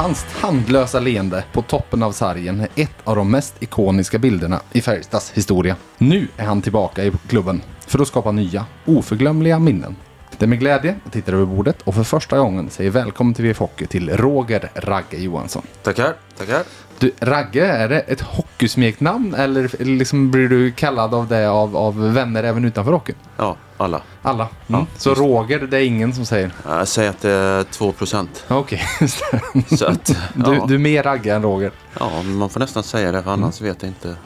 Hans tandlösa leende på toppen av sargen är ett av de mest ikoniska bilderna i Färjestads historia. Nu är han tillbaka i klubben för att skapa nya, oförglömliga minnen. Det är med glädje jag tittar över bordet och för första gången säger välkommen till VF Hockey till Roger Ragge Johansson. Tackar, tackar. Du, Ragge, är det ett hockeysmeknamn eller liksom blir du kallad av det av, av vänner även utanför hockeyn? Ja, alla. Alla? Mm. Ja, Så. Roger, det är ingen som säger? Jag säger att det är 2 procent. Okej, just det. Så att, Du, ja, du är mer Ragge än Roger? ja, man får nästan säga det för annars vet inte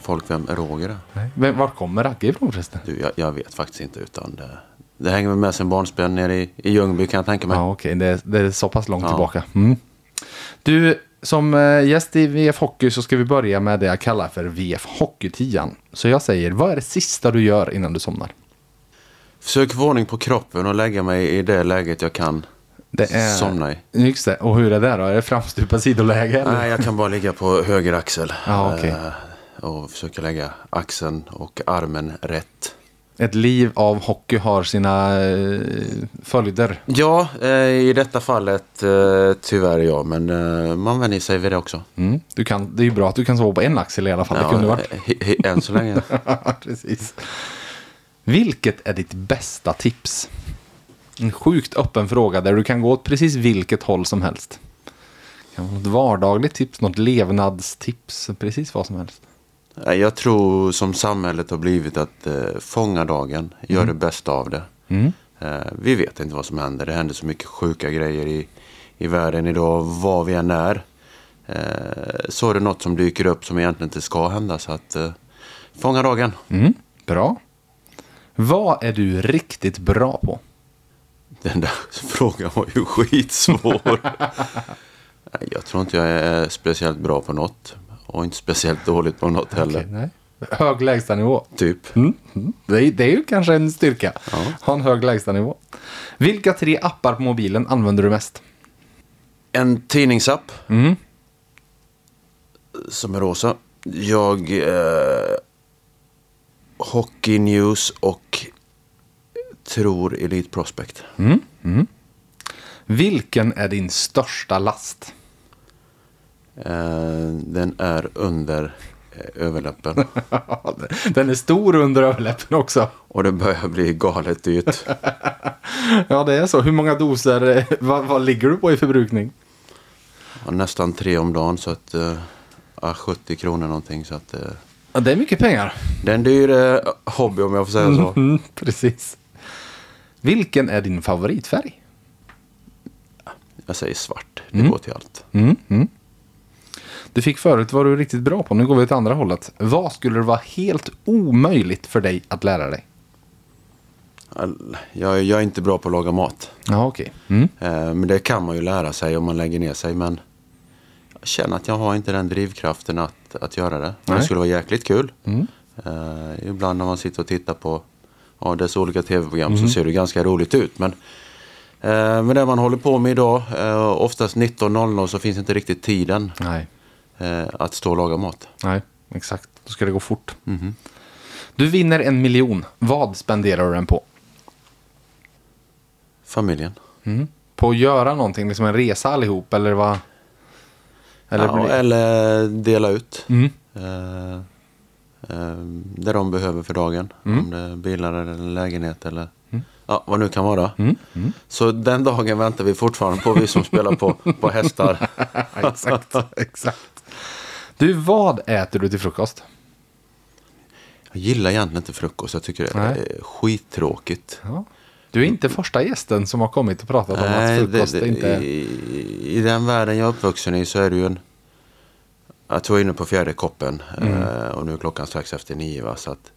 folk vem Roger är. Nej. Men var kommer Ragge ifrån förresten? Du, jag, jag vet faktiskt inte utan det, det hänger väl med sen barnsben nere i, i Ljungby kan jag tänka mig. Ja, okej. Det, är- det är så pass långt Ja. tillbaka. Mm. Du, som eh, gäst i VF Hockey så ska vi börja med det jag kallar för VF Hockey-tian. Så jag säger, vad är det sista du gör innan du somnar? Försök få ordning på kroppen och lägga mig i det läget jag kan Det är... somna i. Just det. Och hur är det då? Är det framstupat sidoläge? Eller? Nej, jag kan bara ligga på höger axel. Ja, okej. eh, Och försöka lägga axeln och armen rätt. Ett liv av hockey har sina eh, följder. Ja, eh, i detta fallet tyvärr ja, men man vänjer sig vid det också. Mm. Du kan, det är ju bra att du kan sova på en axel i alla fall. det kunde Ja, varit. än så länge. Precis. Vilket är ditt bästa tips? En sjukt öppen fråga där du kan gå åt precis vilket håll som helst. Kan vara något vardagligt tips, något levnadstips, precis vad som helst. Jag tror som samhället har blivit att eh, fånga dagen, gör det bästa av det. Mm. Eh, vi vet inte vad som händer. Det händer så mycket sjuka grejer i, i världen idag, var vi än är. Eh, så är det något som dyker upp som egentligen inte ska hända. Så att eh, fånga dagen. Mm. Bra. Vad är du riktigt bra på? Den där frågan var ju skitsvår. Jag tror inte jag är speciellt bra på något. Och inte speciellt dåligt på något heller. Okej, nej. Hög lägstanivå. Typ. Mm. Mm. Det, är, det är ju kanske en styrka. Ja. Ha en hög lägstanivå. Vilka tre appar på mobilen använder du mest? En tidningsapp. Mm. Som är rosa. Jag... Eh, Hockey News och tror Elite Prospect. Vilken är din största last? Eh, den är under eh, överläppen. Den är stor under överläppen också. och det börjar bli galet dyrt. Ja, det är så. Hur många doser, eh, vad, vad ligger du på i förbrukning? Och nästan tre om dagen så att... Eh, ja, 70 kronor någonting så att... Ja, det är mycket pengar. det är en dyr eh, hobby om jag får säga så. Mm, precis. Vilken är din favoritfärg? Jag säger svart. Det går till allt. Mm, mm. Du fick förut vad du är riktigt bra på. Nu går vi åt andra hållet. Vad skulle det vara helt omöjligt för dig att lära dig? All- Jag, jag är inte bra på att laga mat. Ja, okej. Mm. Eh, Men det kan man ju lära sig om man lägger ner sig. Men jag känner att jag har inte den drivkraften att, att göra det. Men Nej. det skulle vara jäkligt kul. Mm. Eh, ibland när man sitter och tittar på ja, dessa olika tv-program Mm. så ser det ganska roligt ut. Men eh, med det man håller på med idag, eh, oftast 19.00 så finns inte riktigt tiden eh, att stå och laga mat. nej, exakt. Då ska det gå fort. Du vinner en miljon. Vad spenderar du den på? Familjen. På att göra någonting, liksom en resa allihop eller vad? Eller ja, eller dela ut. Mm. Eh, eh, det de behöver för dagen. Om det är bilar eller en lägenhet eller ja, vad nu kan vara. Så den dagen väntar vi fortfarande på, vi som spelar på, på hästar. exakt, exakt. Du, vad äter du till frukost? Jag gillar egentligen inte frukost, jag tycker det Nej. är skittråkigt. Ja. Du är inte första gästen som har kommit och pratat om att frukost det, det, inte... i, I den världen jag är uppvuxen i så är det ju en... Jag tror jag är inne på fjärde koppen Mm. eh, och nu är klockan strax efter nio. Va? Så att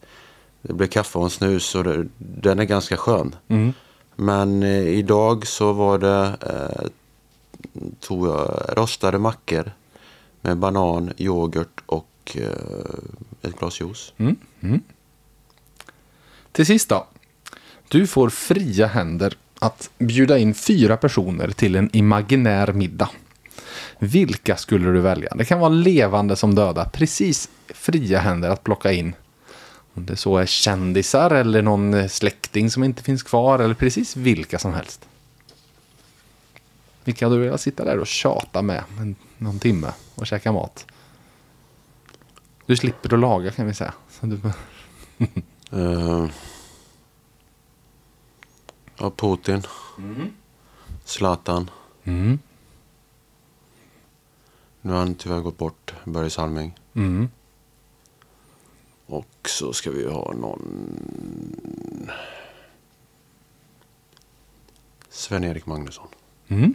det blir kaffe och en snus och det, den är ganska skön. Mm. Men eh, idag så var det, eh, tog jag rostade mackor med banan, yoghurt och eh, ett glas juice. Till sist då. Du får fria händer att bjuda in fyra personer till en imaginär middag. Vilka skulle du välja? Det kan vara levande som döda. Precis fria händer att plocka in. Om det så är kändisar eller någon släkting som inte finns kvar eller precis vilka som helst. Vilka hade du velat sitta där och tjata med en, någon timme och käka mat? Du slipper att laga kan vi säga. Eh, Ja, Putin. Zlatan. mm, Nu har han tyvärr gått bort, Börje Salming. mm. Och så ska vi ha någon... Sven-Erik Magnusson. Mm.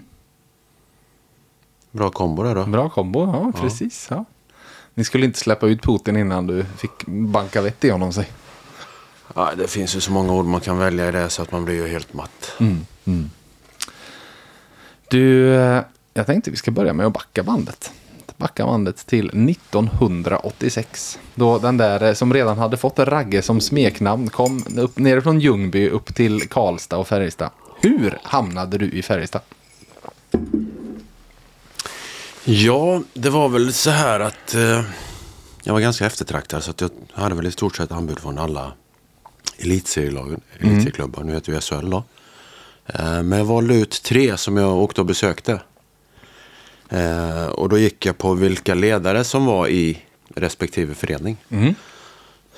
Bra kombo där då. Bra kombo, ja, precis. Ja. Ni skulle inte släppa ut Putin innan du fick banka vett i honom, sig. Ja, det finns ju så många ord man kan välja i det så att man blir ju helt matt. Du, eh, jag tänkte vi ska börja med att backa bandet. Backa bandet till 1986. Då den där eh, som redan hade fått Ragge som smeknamn kom upp nerifrån Ljungby upp till Karlstad och Färjestad. Hur hamnade du i Färjestad? Ja, det var väl så här att eh, jag var ganska eftertraktad så att jag hade väl i stort sett anbud från alla elitserielagen, elitserieklubbar, nu heter det SHL då. Eh, men jag valde ut tre som jag åkte och besökte. Eh, och då gick jag på vilka ledare som var i respektive förening.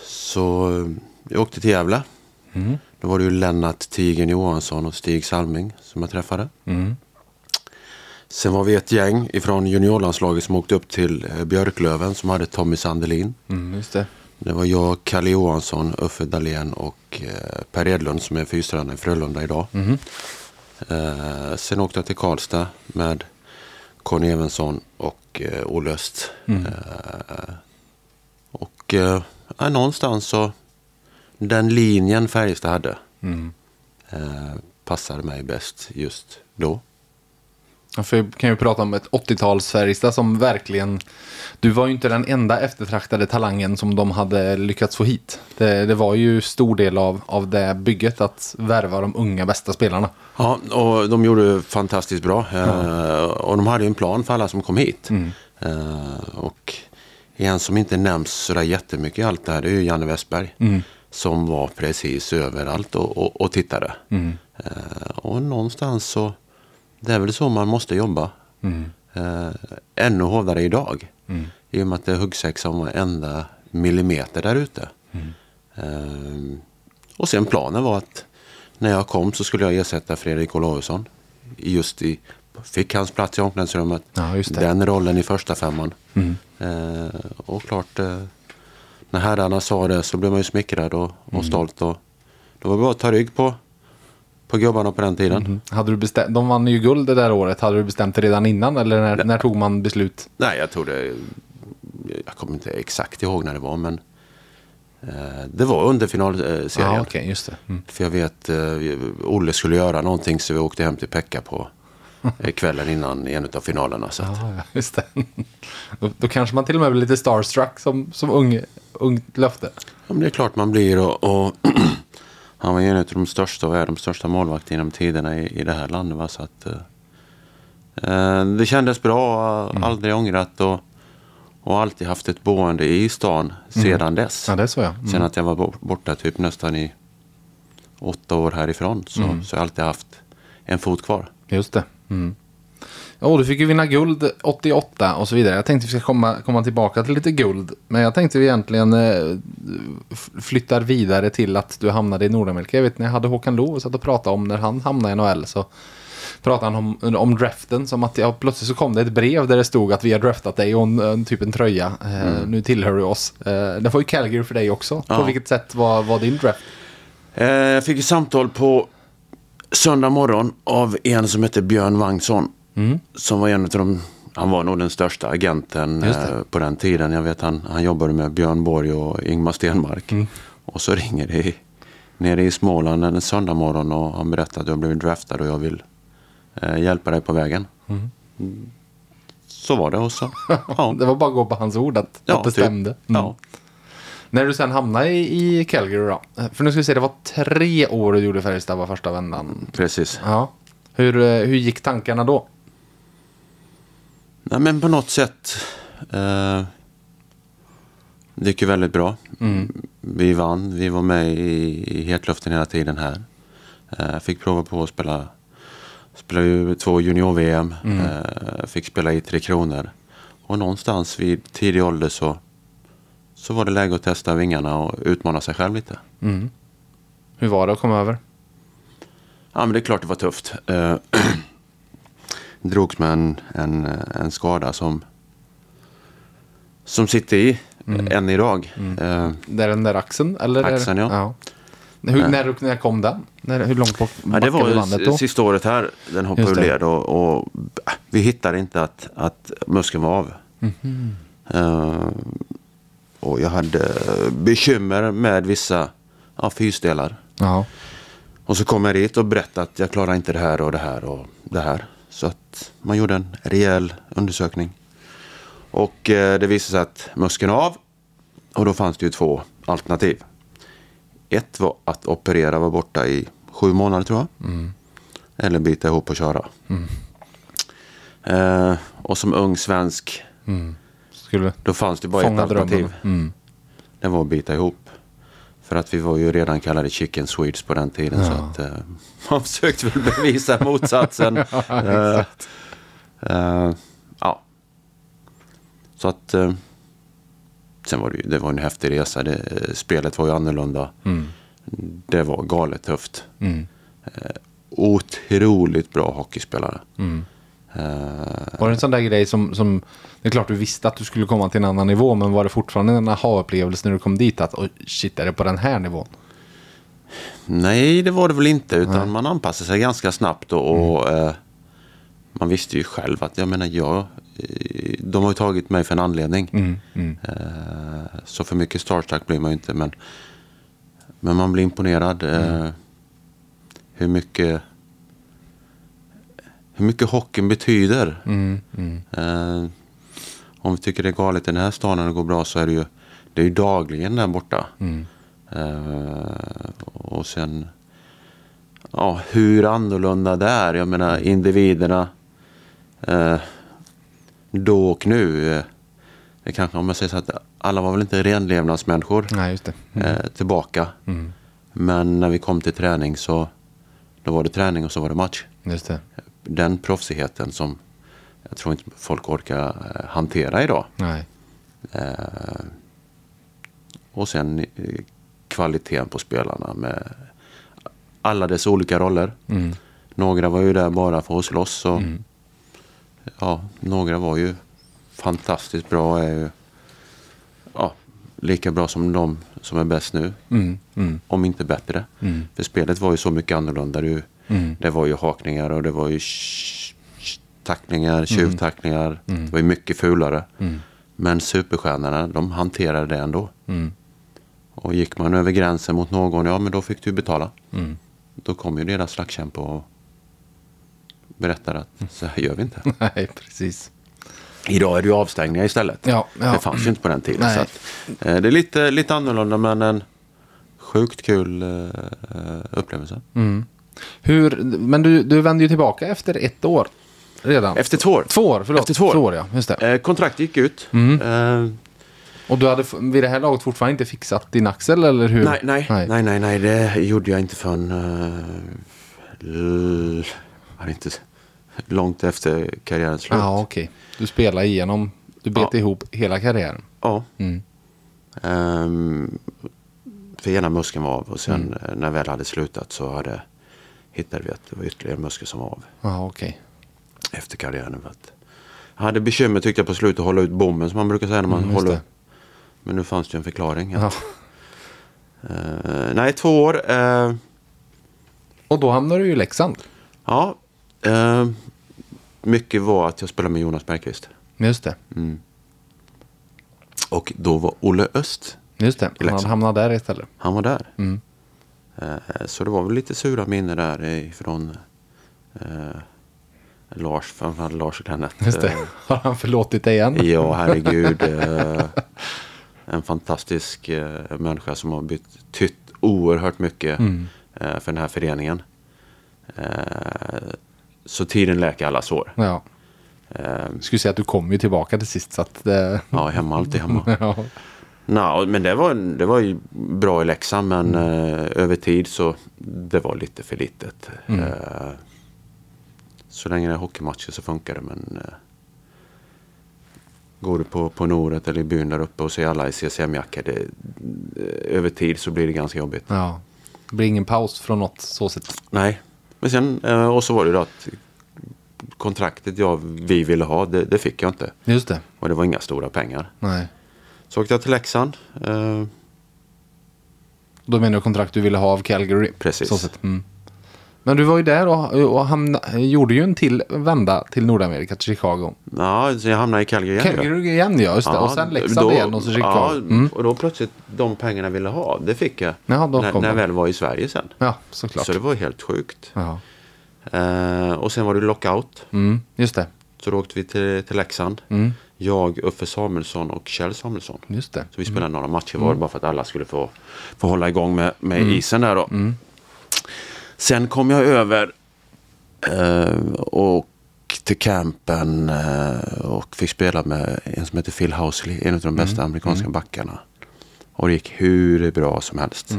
Så eh, jag åkte till Gävle. Då var det ju Lennart Tigen Johansson och Stig Salming som jag träffade. Sen var vi ett gäng ifrån juniorlandslaget som åkte upp till Björklöven som hade Tommy Sandelin. Mm, det. Var jag, Kalle Johansson, Uffe Dahlén och eh, Per Edlund som är fystränare i Frölunda idag. Eh, sen åkte jag till Karlstad med Conny Evensson och eh, Olle Öst. Eh, och eh, någonstans så den linjen Färjestad hade eh, passade mig bäst just då. Ja, för vi kan ju prata om ett 80-tals Färjestad som verkligen... Du var ju inte den enda eftertraktade talangen som de hade lyckats få hit. Det, det var ju stor del av, av det bygget att värva de unga bästa spelarna. Ja, och de gjorde fantastiskt bra. Eh, och de hade ju en plan för alla som kom hit. Eh, och en som inte nämns sådär jättemycket i allt det här, det är ju Janne Westberg. Som var precis överallt och, och, och tittade. Eh, och någonstans så, det är väl så man måste jobba. Eh, ännu hårdare idag. I och med att det är huggsexa om varenda millimeter där ute. Eh, och sen planen var att när jag kom så skulle jag ersätta Fredrik Olausson. Just i, fick hans plats i omklädningsrummet. Ja. Den rollen i första femman. Eh, och klart, eh, när herrarna sa det så blev man ju smickrad och, och stolt. Och, det var bara att ta rygg på, på gubbarna på den tiden. Hade du bestämt, de vann ju guld det där året. Hade du bestämt det redan innan eller när, när tog man beslut? Nej, jag tror det... Jag kommer inte exakt ihåg när det var, men eh, det var under finalserien. Ja, okej, just det. Mm. För jag vet, eh, Olle skulle göra någonting så vi åkte hem till Pekka på eh, kvällen innan i en av finalerna. Så att, Ja, ja, just det. Då, då kanske man till och med blir lite starstruck som, som ung, ungt löfte. ja, men det är klart man blir och, och han var ju en av de största och är de största målvakterna genom tiderna i, i det här landet. Va? Så att, eh, eh, det kändes bra, aldrig ångrat och, och alltid haft ett boende i stan sedan dess. Ja, det så ja. Mm. Sen att jag var bo- borta typ nästan i åtta år härifrån så, så har jag alltid haft en fot kvar. Just det. Mm. Ja, du fick ju vinna guld 88 och så vidare. Jag tänkte vi ska komma, komma tillbaka till lite guld. Men jag tänkte vi egentligen eh, flyttar vidare till att du hamnade i Nordamerika. Jag vet när jag hade Håkan Loof och satt och pratade om när han hamnade i NHL så pratade han om, om draften som att ja, plötsligt så kom det ett brev där det stod att vi har draftat dig och en, en, typ en tröja. Eh, Nu tillhör du oss. Eh, det var ju Calgary för dig också. På Ja. vilket sätt var, var din draft? Eh, jag fick ett samtal på söndag morgon av en som hette Björn Wangsson. Som var en av de, han var nog den största agenten eh, på den tiden. Jag vet han, han jobbade med Björn Borg och Ingmar Stenmark. Och så ringer det nere i Småland en söndag morgon och han berättar att jag blivit draftad och jag vill eh, hjälpa dig på vägen. Mm. Så var det och så. Ja, Det var bara att gå på hans ord att, att det typ. stämde. Mm. Ja. När du sen hamnade i, i Calgary då? För nu ska vi se, det var tre år du gjorde Färjestad var första vändan. Precis. Ja. Hur, eh, hur gick tankarna då? Nej, men på något sätt. Eh, det gick ju väldigt bra. Vi vann. Vi var med i, i hetluften hela tiden här. Eh, fick prova på att spela Spelade ju två junior-VM. Eh, fick spela i Tre Kronor. Och någonstans vid tidig ålder så, så var det läge att testa vingarna och utmana sig själv lite. Mm. Hur var det att komma över? Ja, men det är klart det var tufft. Eh, drogs med en, en, en skada som, som sitter i än idag. Eh, Det är den där axeln? Eller Axeln, ja. Hur, när, när kom den? När, hur långt bort Ja, det var landet då? sista året här. Den hoppade ur led och, och äh, vi hittade inte att, att muskeln var av. Mhm. Eh, och jag hade bekymmer med vissa ja, fysdelar. Ja. Och så kom jag dit och berättade att jag klarar inte det här och det här och det här. Så att man gjorde en rejäl undersökning. Och eh, det visade sig att muskeln av. Och då fanns det ju två alternativ. Ett var att operera, vara borta i sju månader tror jag. Eller bita ihop och köra. Eh, och som ung svensk, Skulle då fanns det bara ett alternativ. Mm. Det var att bita ihop. För att vi var ju redan kallade chicken swedes på den tiden. Så Ja. att, eh, man försökte väl bevisa motsatsen. Eh, eh, ja. Så att... eh, sen var det ju det var en häftig resa. Det, eh, spelet var ju annorlunda. Mm. Det var galet tufft. Mm. Otroligt bra hockeyspelare. Mm. Eh, Var det en sån där grej som, som... Det är klart du visste att du skulle komma till en annan nivå, men var det fortfarande en aha-upplevelse när du kom dit att oj, shit, är det på den här nivån? Nej, det var det väl inte. Utan man anpassade sig ganska snabbt. Och, och eh, man visste ju själv att, jag menar, jag, eh, de har ju tagit mig för en anledning. Mm. Mm. Eh, så för mycket starstruck blir man ju inte. Men, men man blir imponerad. Eh, hur mycket hur mycket hockeyn betyder. Mm. Mm. Eh, om vi tycker det är galet i den här staden och det går bra så är det ju, det är ju dagligen där borta. Mm. Eh, och sen, ja, hur annorlunda det är. Jag menar individerna eh, då och nu. Eh, det kanske, om jag säger så att alla var väl inte renlevnadsmänniskor Nej, just det. eh, tillbaka. Mm. Men när vi kom till träning så då var det träning och så var det match. Just det. Den proffsigheten som jag tror inte folk orkar eh, hantera idag. Nej. Eh, och sen eh, kvaliteten på spelarna med alla dess olika roller. Mm. Några var ju där bara för att slåss och Mm. ja, några var ju fantastiskt bra. Är ju, ja, lika bra som de som är bäst nu, Mm. Mm. om inte bättre. Mm. För spelet var ju så mycket annorlunda. Det, Mm. det var ju hakningar och det var ju tacklingar, tjuvtacklingar. Mm. Det var ju mycket fulare. Mm. Men superstjärnorna, de hanterade det ändå. Mm. Och gick man över gränsen mot någon, ja men då fick du betala. Mm. Då kom ju deras slagskämpe och berättade att så här gör vi inte. Nej, precis. Idag är det ju avstängningar istället. Ja, ja. Det fanns ju inte på den tiden. Nej. Så att, eh, det är lite, lite annorlunda men en sjukt kul eh, upplevelse. Mm. Hur, men du, du vände ju tillbaka efter ett år redan. Efter två år. två år, förlåt. Efter två år. ja. Just det. Eh, kontrakt gick ut. Mm. Eh, Och du hade vid det här laget fortfarande inte fixat din axel, eller hur? nej, nej, nej, nej, nej, det gjorde jag inte förrän uh, var inte långt efter karriärens slut. Ja, okej. Du spelade igenom, du bet Ja. ihop hela karriären. Ja. Mm. Ehm, för ena muskeln var av och sen Mm. eh, när jag väl hade slutat så hade, hittade vi att det var ytterligare en muskel som var av Ja, okej. efter karriären. För att jag hade bekymmer tyckte jag på slutet att hålla ut bommen som man brukar säga när man Mm, håller. Men nu fanns det ju en förklaring. Ja. Eh, nej, två år. eh, Och då hamnade du i Leksand. ja, eh, mycket var att jag spelade med Jonas Bergqvist. Just det. Mm. Och då var Olle Öst, Just det. Han hamnat där istället. han var där. Mm. Eh, Så det var väl lite sura minnen där ifrån eh, Lars, framförallt Lars Kenneth. Just det. Har han förlåtit dig än? Ja, herregud. eh, en fantastisk eh, människa som har betytt oerhört mycket Mm. eh, för den här föreningen. Eh, så tiden läker alla sår. Ja. Eh, Jag skulle säga att du kom ju tillbaka till sist. Så att, eh, ja, hemma, alltid hemma. ja. Nå, men det var, det var ju bra i Leksand men eh, över tid så det var lite för litet. Mm. Eh, Så länge det är hockeymatcher så funkar det men eh, Går du på, på Noret eller i byn där uppe och ser alla i CCM-jackor. det- eh, Över tid så blir det ganska jobbigt. Ja. Det blir ingen paus från något så sätt. Nej, men sen eh, och så var det ju då att kontraktet jag, vi ville ha, det, det fick jag inte. Just det. Och det var inga stora pengar. Nej. Så åkte jag till Leksand. Eh, Då menar du kontrakt du ville ha av Calgary. Precis. Mm. Men du var ju där och, och hamna, gjorde ju en till vända till Nordamerika, till Chicago. ja, så jag hamnade i Calgary igen. ja. Calgary igen ja, just det. och sen Leksand då- igen och så Chicago. Ja, Mm. och då plötsligt de pengarna jag ville ha, det fick jag. Ja, när, när jag väl var i Sverige sen. Ja, såklart. Så det var helt sjukt. Ja. Eh, och sen var det lockout. Mm, just det. Så då åkte vi till, till Leksand. Mm, Jag, Uffe Samuelsson och Kjell Samuelsson. just det. Så vi spelade några matcher var bara för att alla skulle få, få hålla igång med, med isen där då. Sen kom jag över eh, och till campen eh, och fick spela med en som heter Phil Housley, en av de bästa amerikanska backarna. Och det gick hur bra som helst.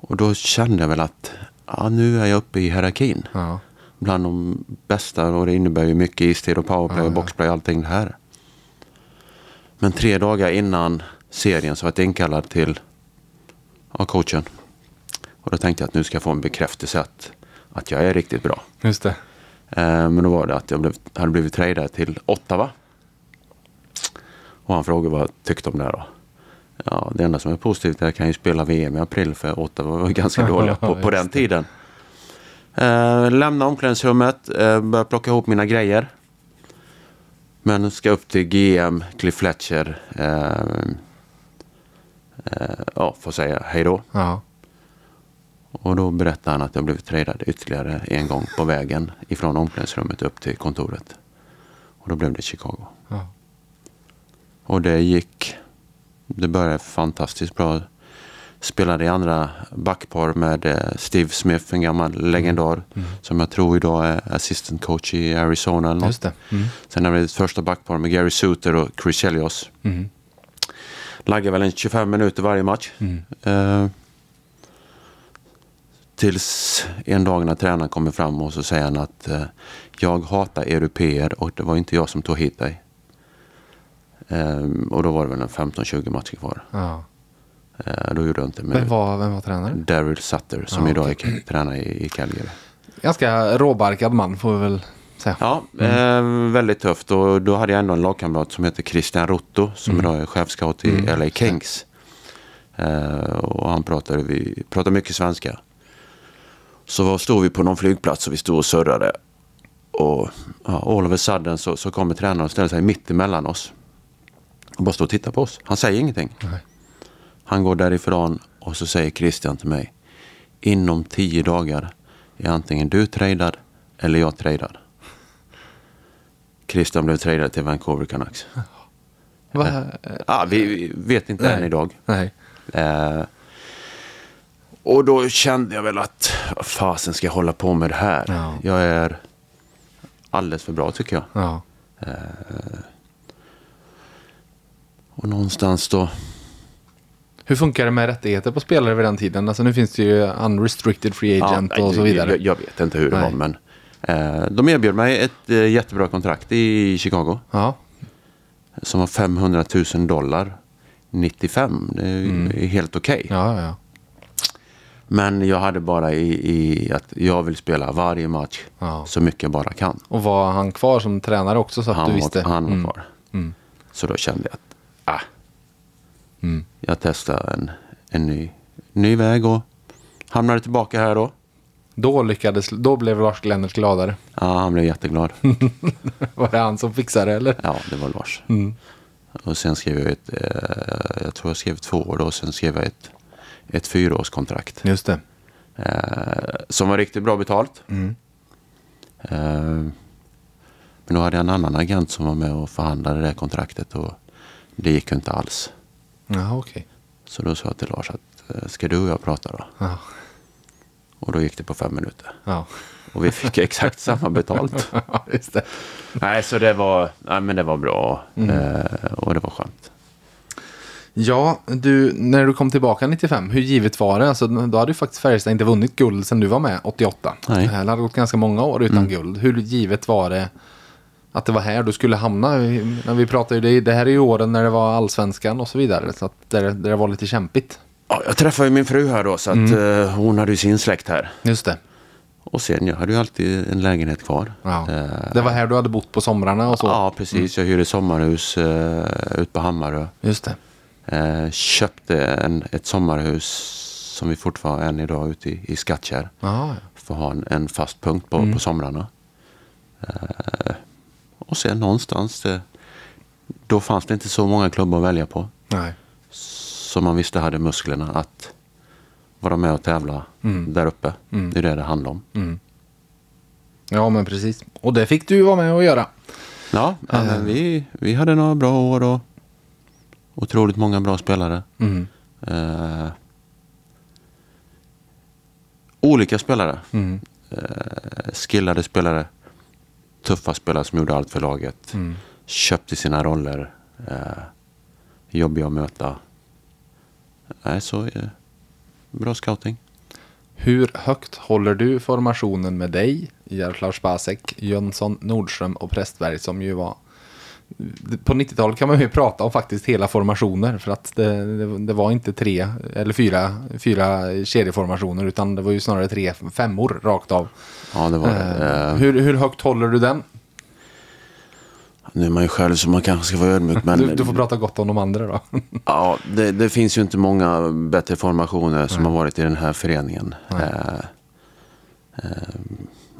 Och då kände jag väl att ja, nu är jag uppe i hierarkin Ja. Bland de bästa och det innebär ju mycket istid och powerplay och boxplay och allting det här. Men tre dagar innan serien så var jag inkallad till ja, coachen. Och då tänkte jag att nu ska jag få en bekräftelse att, att jag är riktigt bra. Just det. Eh, men då var det att jag blev, hade blivit tradad till Ottawa. Och han frågade vad jag tyckte om det här då. Ja, det enda som är positivt är att jag kan ju spela VM i april för Ottawa var ganska dåliga på, på den tiden. Eh, lämna omklädningsrummet, eh, börja plocka ihop mina grejer. Men ska upp till GM, Cliff Fletcher. Eh, eh, ja, får säga hej då. Ja. Och då berättade han att jag blivit tradad ytterligare en gång på vägen ifrån omklädningsrummet upp till kontoret. Och då blev det Chicago. Ja. Och det gick. Det började fantastiskt bra. Spelade i andra backpar med eh, Steve Smith, en gammal legendar. Som jag tror idag är assistant coach i Arizona eller något. Mm. Sen hade vi ett första backpar med Gary Suter och Chris Chelios. Mm. Laggade väl en 25 minuter varje match. Mm. Eh, tills en dag när tränaren kommer fram och så säger han att eh, jag hatar europeer och det var inte jag som tog hit dig. Eh, och då var det väl en 15-20 matcher kvar. Ja. Eh, då gjorde jag inte Vem med var, vem var tränaren? Daryl Sutter som Ja, idag är tränare i, i Calgary. Ganska råbarkad man får vi väl säga. Ja, eh, väldigt tufft. Och då hade jag ändå en lagkamrat som heter Christian Rotto som idag är chefscout i LA Kings. Eh, och han pratade, vi pratade mycket svenska. Så stod vi på någon flygplats och vi stod och surrade. Och ja, all of a sudden så, så kommer tränaren och ställer sig mitt emellan oss. Och bara står och tittar på oss. Han säger ingenting. Nej. Han går därifrån och så säger Christian till mig. Inom tio dagar är antingen du tradad eller jag tradad. Christian blev tradad till Vancouver Canucks. Va? Ah, vi vi vet inte än Nej. idag. Nej. Eh, och då kände jag väl att fasen ska jag hålla på med det här? Ja. Jag är alldeles för bra tycker jag. Ja. Och någonstans då. Hur funkar det med rättigheter på spelare vid den tiden? Alltså nu finns det ju unrestricted free agent Ja, och så vidare. Jag, jag vet inte hur det Nej. var men eh, de erbjöd mig ett eh, jättebra kontrakt i Chicago. Ja. Som var 500 000 dollar 95. Det är ju helt okej. Mm. Ja, ja. Men jag hade bara i, i att jag vill spela varje match Ja. så mycket jag bara kan. Och var han kvar som tränare också så att Han du visste? var, han var Mm. kvar. Mm. Så då kände jag att ah, Mm. jag testar en, en ny, ny väg och hamnade tillbaka här då. Då lyckades, då blev Lars Glennert gladare. Ja, han blev jätteglad. Var det han som fixade det eller? Ja, det var Lars. Mm. Och sen skrev jag ett, eh, jag tror jag skrev två år då, och sen skrev jag ett, ett fyraårskontrakt. Just det. Eh, som var riktigt bra betalt. Mm. Eh, men då hade jag en annan agent som var med och förhandlade det kontraktet och det gick inte alls. Ja, okej. Så då sa jag till Lars att eh, ska du och jag prata då? Ja. Och då gick det på fem minuter. Ja. Och vi fick exakt samma betalt. Nej, så det var, nej, men det var bra Mm. eh, och det var skönt. Ja, du, när du kom tillbaka 95, hur givet var det? Alltså, då hade ju faktiskt Färjestad inte vunnit guld sen du var med 88. Nej. Det hade gått ganska många år utan guld. Hur givet var det att det var här du skulle hamna? När vi pratade ju, det, här är ju åren när det var allsvenskan och så vidare. Så att där, där det var lite kämpigt. Ja, jag träffade ju min fru här då, så att eh, hon hade ju sin släkt här. Just det. Och sen, jag hade ju alltid en lägenhet kvar. Ja. Eh, Det var här du hade bott på somrarna och så? Ja, precis. Jag hyrde sommarhus uh, ute på Hammarö. Just det. Eh, köpte en, ett sommarhus som vi fortfarande än idag ute i, i Skattkärr. För att ha en, en fast punkt på, på somrarna. Eh, och sen någonstans, då fanns det inte så många klubbar att välja på. Nej. Som man visste hade musklerna att vara med och tävla där uppe. Det är det det handlar om. Ja, men precis. Och det fick du vara med och göra. Ja, ja men vi, vi hade några bra år och otroligt många bra spelare. Mm. Eh, olika spelare. Mm. Eh, skillade spelare. Tuffa spelare som gjorde allt för laget. Mm. Köpte sina roller. Eh, jobbiga att möta. Nej, så eh, bra scouting. Hur högt håller du formationen med dig, Jaroslav Spasek, Jönsson, Nordström och Prästberg som ju var... På 90-talet kan man ju prata om faktiskt hela formationer för att det, det, det var inte tre eller fyra, fyra kedjeformationer utan det var ju snarare tre femmor rakt av. Ja, det var det. Eh, Eh, hur, hur högt håller du den? nu är man ju själv så man kanske ska vara ödmjuk. Men Du, du får prata gott om de andra då. Ja, det, det finns ju inte många bättre formationer som har varit i den här föreningen. Eh, eh,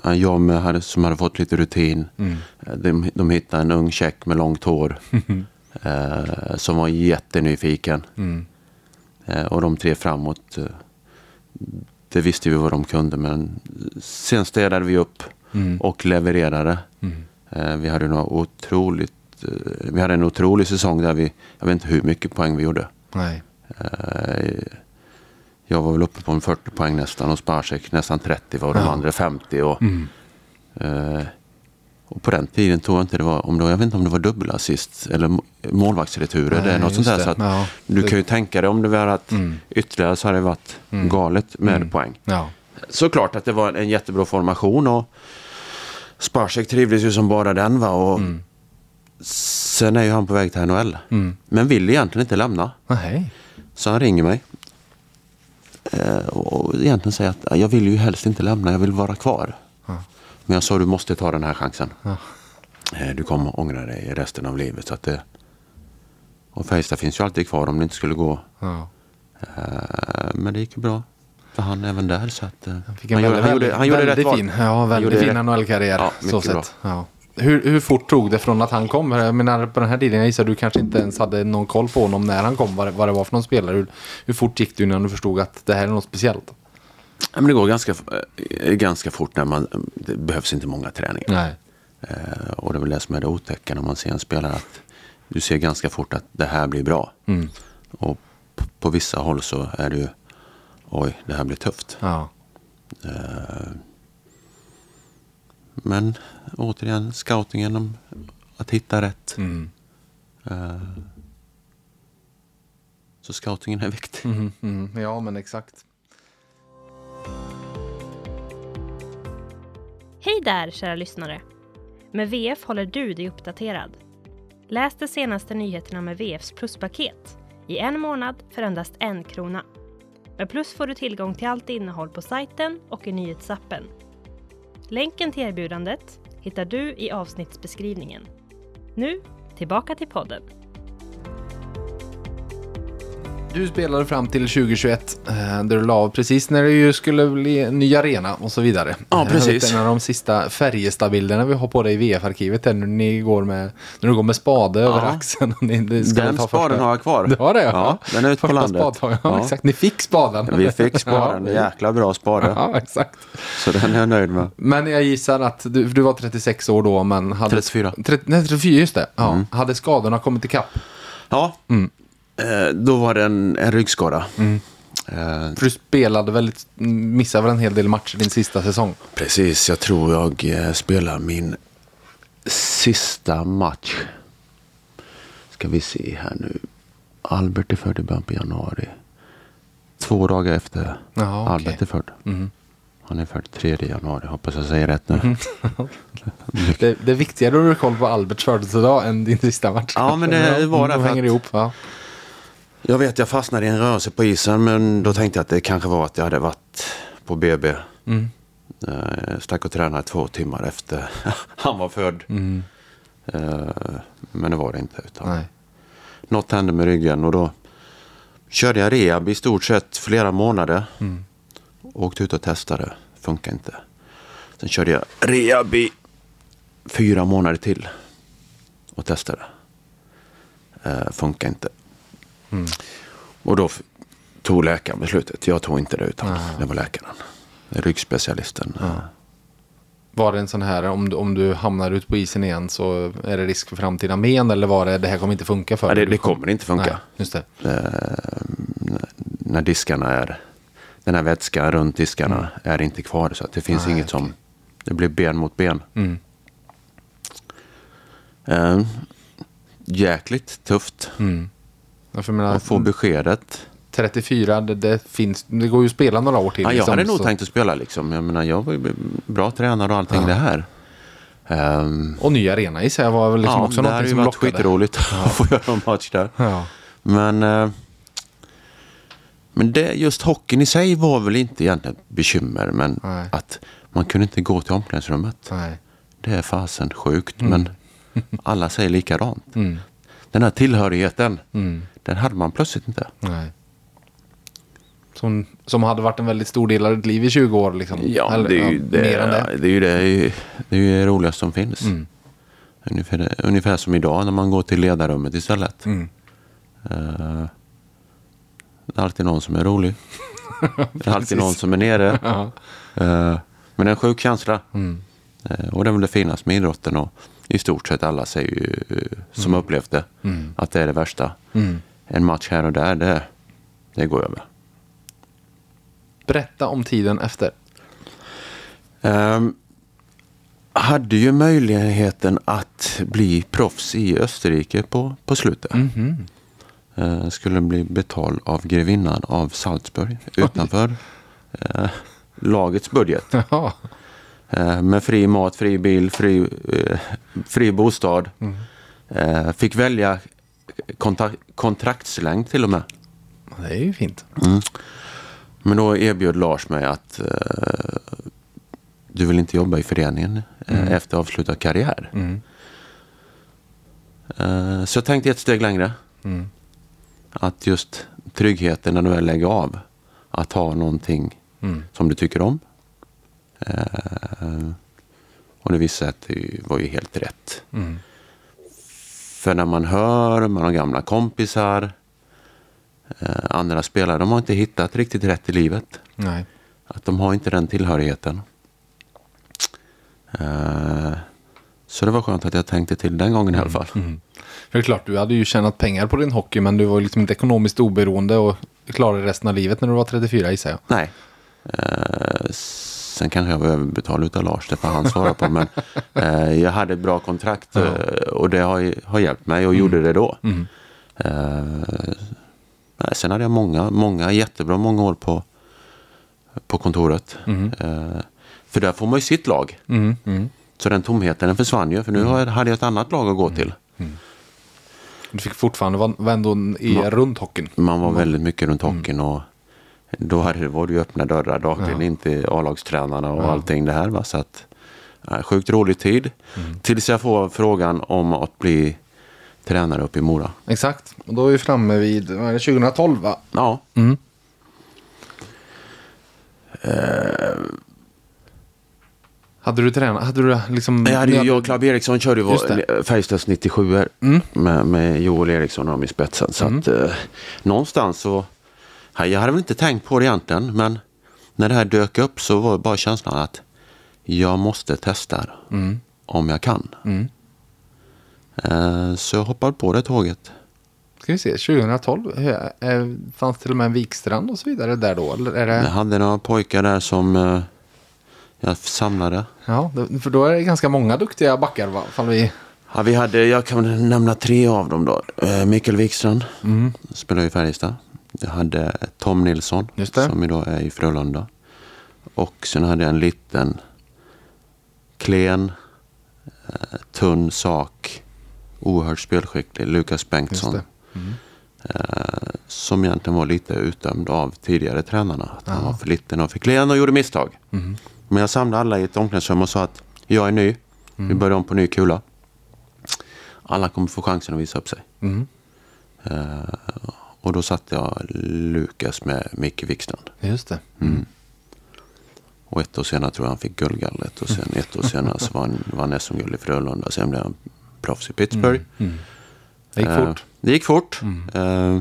jag med, hade, som hade fått lite rutin. Eh, De, de hittade en ung tjeck med långt hår. eh, som var jättenyfiken. Eh, och de tre framåt. Eh, det visste vi vad de kunde. Men sen städade vi upp och levererade. Eh, vi hade några otroligt vi hade en otrolig säsong där vi, jag vet inte hur mycket poäng vi gjorde. Nej. Jag var väl uppe på en 40 poäng nästan och Sparsek nästan 30 var de Ja. andra 50. Och, eh, och på den tiden tror jag inte det var, om det var, jag vet inte om det var dubbelassist eller må- målvaktsreturer. det är något sånt där. Så att Ja. Du Det- kan ju tänka dig om det var att ytterligare så hade det varit galet med poäng. Ja. Såklart att det var en jättebra formation och Sparsek trivdes ju som bara den va. Och Sen är ju han på väg till NHL. Men vill egentligen inte lämna. Nej. Så han ringer mig. Eh, och egentligen säger att "Ja, jag vill ju helst inte lämna, jag vill vara kvar. Men jag sa du måste ta den här chansen. Eh, du kommer ångra dig resten av livet. Så att det... Och Färjestad finns ju alltid kvar om det inte skulle gå. Eh, men det gick ju bra för han även där. Så att, en han, väldigt, gjorde, han, gjorde, han gjorde väldigt rätt val. fin, ja, väldigt fin NHL-karriär. Ja, så sett. Ja. Hur, hur fort tog det från att han kom? Jag menar, på den här tiden, jag gissar du kanske inte ens hade någon koll på honom när han kom, vad det, vad det var för någon spelare. Hur, hur fort gick det innan du förstod att det här är något speciellt? Ja, men det går ganska, eh, ganska fort när man, det behövs inte många träningar. Nej. Eh, och det är väl det som är det otäcka när man ser en spelare. att Du ser ganska fort att det här blir bra. Mm. Och på, på vissa håll så är det ju, oj, det här blir tufft. Ja. Men återigen, scoutingen om att hitta rätt. Mm. Eh, så scoutingen är viktig. Mm, mm, ja, men exakt. Hej där kära lyssnare! Med VF håller du dig uppdaterad. Läs de senaste nyheterna med VFs pluspaket i en månad för endast en krona. Med Plus får du tillgång till allt innehåll på sajten och i nyhetsappen. Länken till erbjudandet hittar du i avsnittsbeskrivningen. Nu, tillbaka till podden. Du spelade fram till 2021, eh, där du la av precis när det ju skulle bli en ny arena och så vidare. Ja, precis. En av de sista Färjestad-bilderna vi har på dig i VF-arkivet är när, ni går med, när du går med spade över axeln. Och ni, ska Den ta spaden första- har jag kvar. Du har det? Ja, den är ute på Första landet. Ja, Ja. exakt. Ni fick spaden. Vi fick spaden, Ja, jäkla bra spade. Ja, exakt. Så den är jag nöjd med. Men jag gissar att du, du var 36 år då, men hade... 34. 30, nej, 34, just det. Ja. Hade skadorna kommit ikapp? Ja, eh, då var det en, en ryggskada. Eh, För du spelade väldigt, missade väl en hel del matcher din sista säsong? Precis, jag tror jag eh, spelar min sista match. Ska vi se här nu. Albert är född i början på januari. Två dagar efter Jaha, okej. Albert är född. Mm. Han är född 3 januari. Hoppas jag säger rätt nu. Det, det är viktigare att du har koll på Alberts födelsedag än din sista match. Ja, men det var de därför hänger att- ihop. Ja. Jag vet jag fastnade i en rörelse på isen men då tänkte jag att det kanske var att jag hade varit på BB. Mm. Eh, stack och tränade två timmar efter han var född. Mm. Eh, men det var det inte. Utan Nej. Något hände med ryggen och då körde jag rehab i stort sett flera månader. Mm. Åkte ut och testade. Funkar inte. Sen körde jag rehab i fyra månader till. Och testade. Eh, funkar inte. Mm. Och då tog läkaren beslutet. Jag tog inte det utan Nej. det var läkaren. Ryggspecialisten. Ja. Var det en sån här, om du, om du hamnar ut på isen igen så är det risk för framtida men eller var det, det här kommer inte funka för dig? det, det kommer inte funka. Nej, just det. eh, när diskarna är, den här vätskan runt diskarna är inte kvar. Så att det finns Nej, inget okej. som, det blir ben mot ben. Mm. Eh, jäkligt tufft Mm. Ja, för menar, att få beskedet. 34, det, det, finns, det går ju att spela några år till. Ja, jag liksom, hade nog så- tänkt att spela liksom. Jag menar, jag var ju bra tränare och allting det här. Um, Och ny arena i sig var väl liksom också det något hade ju som varit lockade. skitroligt att få göra en match där. Ja. Men, eh, men det, just hockeyn i sig var väl inte egentligen ett bekymmer. Men Nej. att man kunde inte gå till omklädningsrummet. Nej. Det är fasen sjukt. Men alla säger likadant. Mm. Den här tillhörigheten, Mm. Den hade man plötsligt inte. Nej. Som, som hade varit en väldigt stor del av ditt liv i 20 år. Liksom. Ja, Eller, det är ju det, Mer än det. det, är ju det, det är ju det roligaste som finns. Mm. Ungefär, ungefär som idag när man går till ledarrummet istället. Mm. Eh, det är alltid någon som är rolig. det är alltid någon som är nere. Ja. Eh, men det är en sjuk känsla. Mm. Eh, och det är väl det finaste med idrotten. Och i stort sett alla säger ju, som upplevt det, Mm. att det är det värsta. Mm. En match här och där, det, det går över. Berätta om tiden efter. Ehm, hade ju möjligheten att bli proffs i Österrike på, på slutet. Mhm. Eh, skulle bli betald av grevinnan av Salzburg utanför eh, lagets budget. Jaha. Eh, med fri mat, fri bil, fri, fri bostad. Eh, fick välja kontak- kontraktslängd till och med. Det är ju fint. Men då erbjöd Lars mig att eh, du vill inte jobba i föreningen eh, efter avslutad karriär. Mm. Eh, så jag tänkte ett steg längre. Mm. Att just tryggheten när du väl lägger av. Att ha någonting Mm. som du tycker om. Eh, och det visade sig att det var ju helt rätt. För när man hör, man har gamla kompisar, eh, andra spelare, de har inte hittat riktigt rätt i livet. Nej. Att de har inte den tillhörigheten. Eh, så det var skönt att jag tänkte till den gången i alla fall. Mm. För det är klart, du hade ju tjänat pengar på din hockey men du var liksom inte ekonomiskt oberoende och klarade resten av livet när du var 34 gissar jag. Nej. Eh, sen kanske jag var överbetald utav Lars, det får han svara på. Men eh, jag hade ett bra kontrakt eh, och det har, har hjälpt mig och gjorde det då. Mm. Eh, sen hade jag många, många jättebra många år på, på kontoret. Mm. Eh, för där får man ju sitt lag. Mm. Mm. Så den tomheten den försvann ju. För nu jag- hade jag ett annat lag att gå till. Du fick fortfarande vara ändå i Ja. runt hockeyn. Man var väldigt mycket runt hockeyn och då hade, det- var det ju öppna dörrar dagligen Ja. in till A-lagstränarna och Ja. allting det här. Va? Så att, sjukt rolig tid. Tills jag får frågan om att bli tränare uppe i Mora. Exakt. Och då är vi framme vid vad är det, 2012 va? Ja, Mm. Hade du tränat? Hade du liksom... jag, hade jag och Clab Eriksson körde ju Färjestads 97 Mm. med, med Joel Eriksson och dem i spetsen. Så att eh, någonstans så, jag hade väl inte tänkt på det egentligen, men när det här dök upp så var bara känslan att jag måste testa Mm. om jag kan. Mm. Eh, så jag hoppade på det tåget. Ska vi se, 2012 eh, eh, fanns till och med en Vikstrand och så vidare där då? Eller är Jag det... hade några pojkar där som eh, jag samlade. Ja, för då är det ganska många duktiga backar va? Fall vi... Ja, vi hade, jag kan nämna tre av dem då. Eh, Mikael Wikstrand spelar i Färjestad. Jag hade Tom Nilsson som idag är i Frölunda. Och sen hade jag en liten klen, eh, tunn sak, oerhört spelskicklig, Lukas Bengtsson. Det. Eh, som egentligen var lite utdömd av tidigare tränarna. Att han var för liten och för klen och gjorde misstag. Men jag samlade alla i ett omklädningsrum och sa att jag är ny. Vi börjar om på ny kula. Alla kommer få chansen att visa upp sig. Mm. Eh, och då satte jag Lukas med Micke Wikstrand. Just det. Och ett år senare tror jag han fick guldgallret. Och sen ett år senare så vann, vann SM-guld i Frölunda. Sen blev han proffs i Pittsburgh. Det gick Eh, fort. Det gick fort. Eh,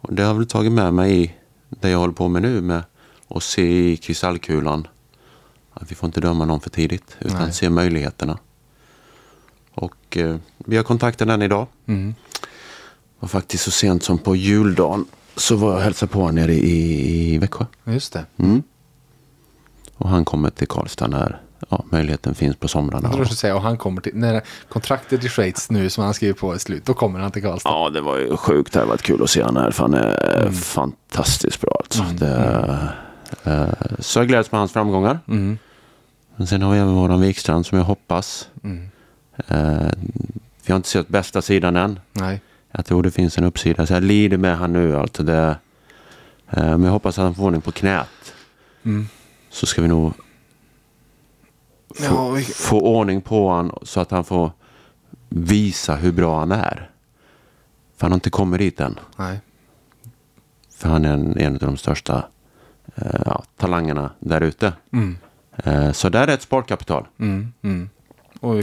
och det har väl tagit med mig i det jag håller på med nu med att se i kristallkulan att vi får inte döma någon för tidigt utan Nej. se möjligheterna. Och eh, vi har kontaktat den idag. Mm. Och faktiskt så sent som på juldagen så var jag hälsade på honom nere i, i Växjö. Just det. Mm. Och han kommer till Karlstad när ja, möjligheten finns på somrarna. Jag tror jag skulle säga, och han kommer till, när kontraktet i Schweiz nu som han skriver på är slut, då kommer han till Karlstad. Ja, det var ju sjukt. Det har varit kul att se honom här. För han är fantastiskt bra alltså. Det, eh, så jag gläds med hans framgångar. Mm. Men sen har vi även våran Wikstrand som jag hoppas. Eh, vi har inte sett bästa sidan än. Nej. Jag tror det finns en uppsida. Så jag lider med han nu. Alltså det, eh, men jag hoppas att han får ordning på knät. Mm. Så ska vi nog få, Ja, vi- få ordning på honom så att han får visa hur bra han är. För han har inte kommit dit än. Nej. För han är en, en av de största eh, ja, talangerna där ute. Mm. Eh, så där är ett sparkapital. Mm. Mm. Och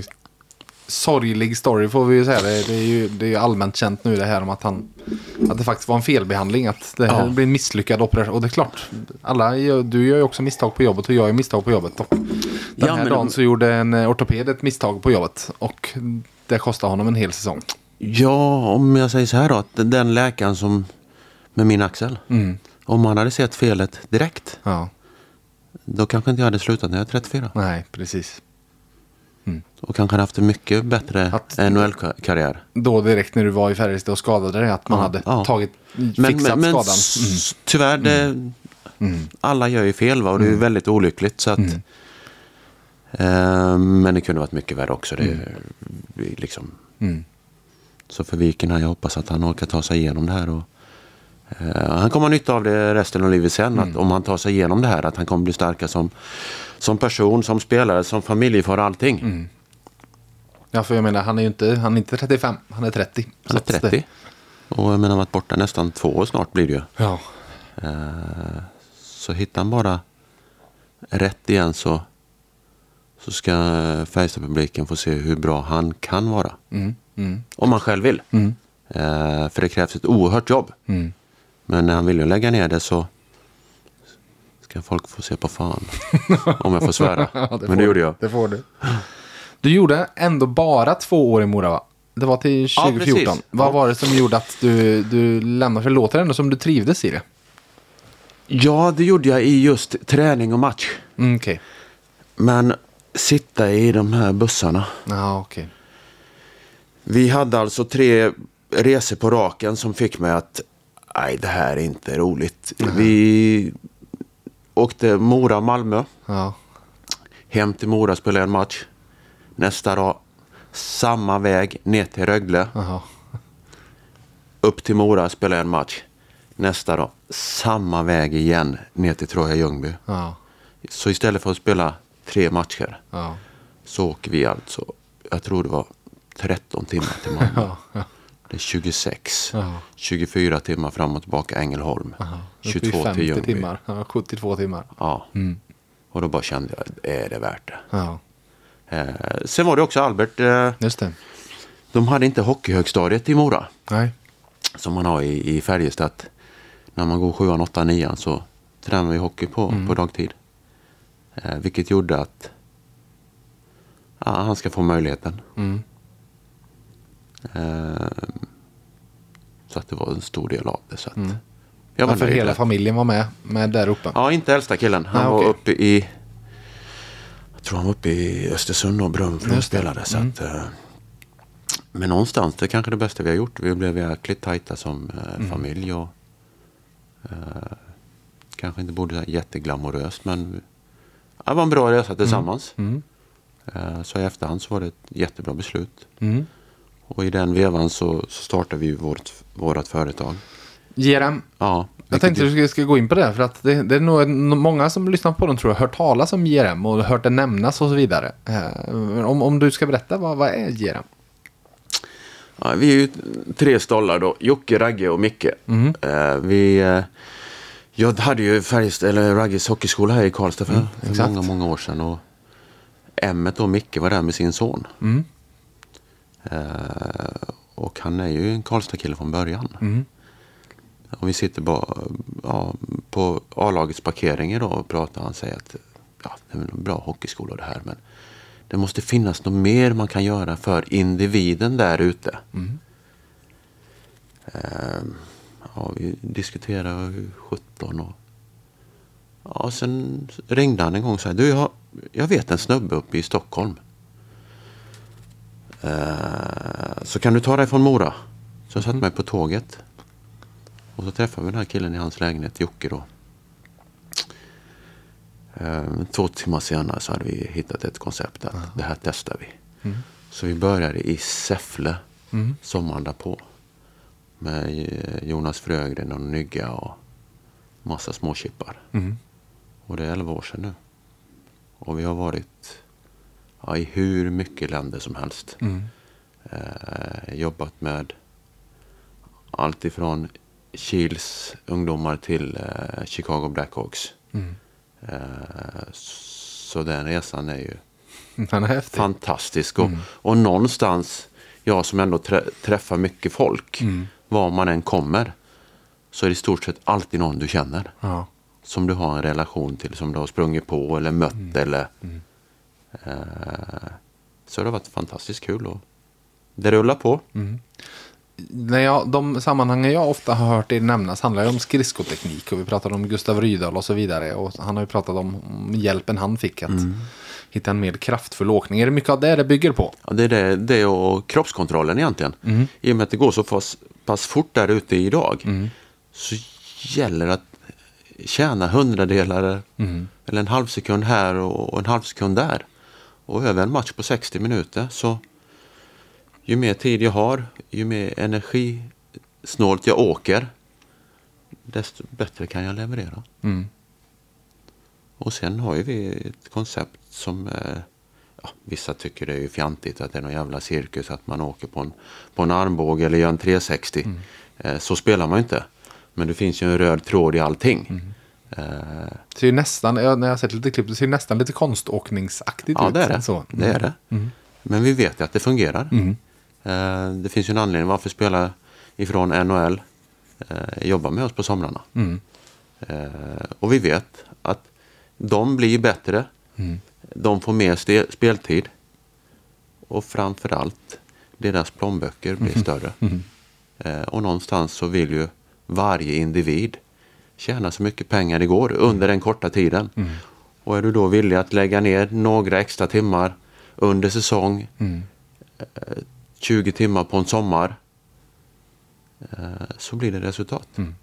sorglig story får vi ju säga. Det, det, är ju, det är ju allmänt känt nu det här om att han att det faktiskt var en felbehandling. Att det här Ja. blir en misslyckad operation. Och det är klart, alla, du gör ju också misstag på jobbet och jag gör misstag på jobbet. Och den Ja, här men- dagen så gjorde en eh, ortoped ett misstag på jobbet. Och det kostade honom en hel säsong. Ja, om jag säger så här då. Att den läkaren som med min axel. Mm. Om han hade sett felet direkt. Ja, Då kanske inte jag hade slutat när jag är 34. nej, precis. Och kanske haft en mycket bättre NHL-karriär. Då direkt när du var i Färjestad och skadade dig, att man Ja, hade ja. tagit, Men, fixat men, men skadan. s- tyvärr, det, alla gör ju fel va? och det är ju väldigt olyckligt. Så att, eh, men det kunde varit mycket värre också. Det, liksom, Mm. Så för Viken här, jag hoppas att han orkar ta sig igenom det här. Och, eh, han kommer ha nytta av det resten av livet sen. Att om han tar sig igenom det här, att han kommer bli starkare som, som person, som spelare, som familjefar och allting. Ja, för jag menar, han är ju inte, han är inte 35, han är 30. Han är Så att det- 30. Och jag menar, varit borta nästan två år snart blir det ju. Ja, Eh, Så hittar han bara rätt igen så, så ska Färjestadpubliken få se hur bra han kan vara. mm, mm, Om han själv vill. mm, Eh, För det krävs ett oerhört jobb. mm. Men när han vill ju lägga ner det så ska folk få se på fan. Om jag får svära. Ja, Men får det du. gjorde jag. Det får du. Du gjorde ändå bara två år i Mora va? Det var till Ja, 2014. precis. Vad var det som gjorde att du, du lämnade? För det låter ändå som du trivdes i det. Ja, det gjorde jag i just träning och match. Mm, okej. Men sitta i de här bussarna. Ja, okej. Vi hade alltså tre resor på raken som fick mig att nej, det här är inte roligt. Vi åkte Mora-Malmö. Ja. Hem till Mora spelade en match. Nästa dag samma väg ner till Rögle. Jaha. Upp till Mora spelade en match. Nästa dag samma väg igen ner till Troja Ljungby. Så istället för att spela tre matcher Ja. så åker vi alltså, jag tror det var 13 timmar till Malmö. Det är 26. Ja. 24 timmar fram och tillbaka Ängelholm. Aha. Uppe i 22 till 50 Ljungby. timmar. Ja, 72 timmar. Ja. Mm. Och då bara kände jag, är det värt det? Ja, sen var det också Albert, eh, just det. de hade inte hockeyhögstadiet i Mora. Nej. Som man har i, i Färjestad. När man går sjuan, åttan, nian så tränar vi hockey på, Mm. på dagtid. Eh, vilket gjorde att ja, han ska få möjligheten. Mm. Eh, så att det var en stor del av det. Så att Mm. jag var Ja, för hela familjen var med, med där uppe. Ja, inte äldsta killen. Han Nej, var okej. uppe i... Jag tror han var uppe i Östersund och Brunflo och spelade. Så Mm. att, eh, Men någonstans, det är kanske det bästa vi har gjort. Vi blev jäkligt tajta som eh, familj. Och, eh, kanske inte borde vara jätteglamoröst, men det var en bra resa tillsammans. Mm. Eh, så i efterhand så var det ett jättebra beslut. Mm. Och i den vevan så, så startade vi vårt, vårt företag. JRM. Ja, Jag tänkte att vi ska gå in på det. För att det, det är nog många som lyssnar på den tror jag hört talas om JRM och hört det nämnas och så vidare. Eh, om, om du ska berätta, vad, vad är JRM? Ja, vi är ju tre stollar då. Jocke, Ragge och Micke. Mm. Vi, eh, jag hade ju Färjestad, eller Ragges hockeyskola här i Karlstad för, för Mm, exakt. många, många år sedan. Och Emmet och Micke var där med sin son. Mm. Och han är ju en Karlstad-kille från början. Mm. Och vi sitter bara ja, på A-lagets parkering idag och pratar. Han säger att ja, det är en bra hockeyskola det här. Men det måste finnas något mer man kan göra för individen där ute. Ehm, ja, vi diskuterade 17 och ja, sen ringde han en gång och sa du jag, jag vet en snubbe uppe i Stockholm. Ehm, så kan du ta dig från Mora? Så jag satte mig på tåget. Och så träffade vi den här killen i hans lägenhet, Jocke då. Ehm, två timmar senare så hade vi hittat ett koncept att det här testar vi. Så vi började i Säffle sommaren därpå. Med eh, Jonas Frögren och Nygga och massa småchippar. Mm. Och det är 11 år sedan nu. Och vi har varit ja, i hur mycket länder som helst. Mm. Eh, jobbat med allt ifrån Kiels ungdomar till eh, Chicago Blackhawks. Mm. Eh, så den resan är ju är fantastisk. Och, och någonstans, jag som ändå trä, träffar mycket folk, var man än kommer, så är det i stort sett alltid någon du känner. Ja. Som du har en relation till, som du har sprungit på eller mött. Eller, eh, så det har varit fantastiskt kul. Och det rullar på. När jag, de sammanhangen jag ofta har hört det nämnas handlar ju om skridskoteknik och vi pratade om Gustav Rydahl och så vidare. Och han har ju pratat om hjälpen han fick att hitta en mer kraftfull åkning. Är det mycket av det det bygger på? Ja, det är det, det och kroppskontrollen egentligen. I och med att det går så pass, pass fort där ute idag så gäller det att tjäna hundradelar eller en halv sekund här och, och en halv sekund där. Och över en match på 60 minuter så ju mer tid jag har, ju mer energisnålt jag åker desto bättre kan jag leverera. Mm. Och sen har ju vi ett koncept som eh, ja, vissa tycker det är ju fjantigt att det är någon jävla cirkus att man åker på en, på en armbåge eller gör en 360. Eh, så spelar man ju inte. Men det finns ju en röd tråd i allting. Eh, Det ser ju nästan, ja, när jag sett lite klipp, det ser nästan lite konståkningsaktigt ja, ut. det är det. Så. det, är det. Men vi vet ju att det fungerar. Eh, det finns ju en anledning varför spelare ifrån NHL eh, jobbar med oss på somrarna. Mm. Eh, och vi vet att de blir bättre. De får mer speltid. Och framförallt deras plånböcker blir större. Eh, och någonstans så vill ju varje individ tjäna så mycket pengar det går under den korta tiden. Och är du då villig att lägga ner några extra timmar under säsong, eh, 20 timmar på en sommar, eh, så blir det resultat. Mm.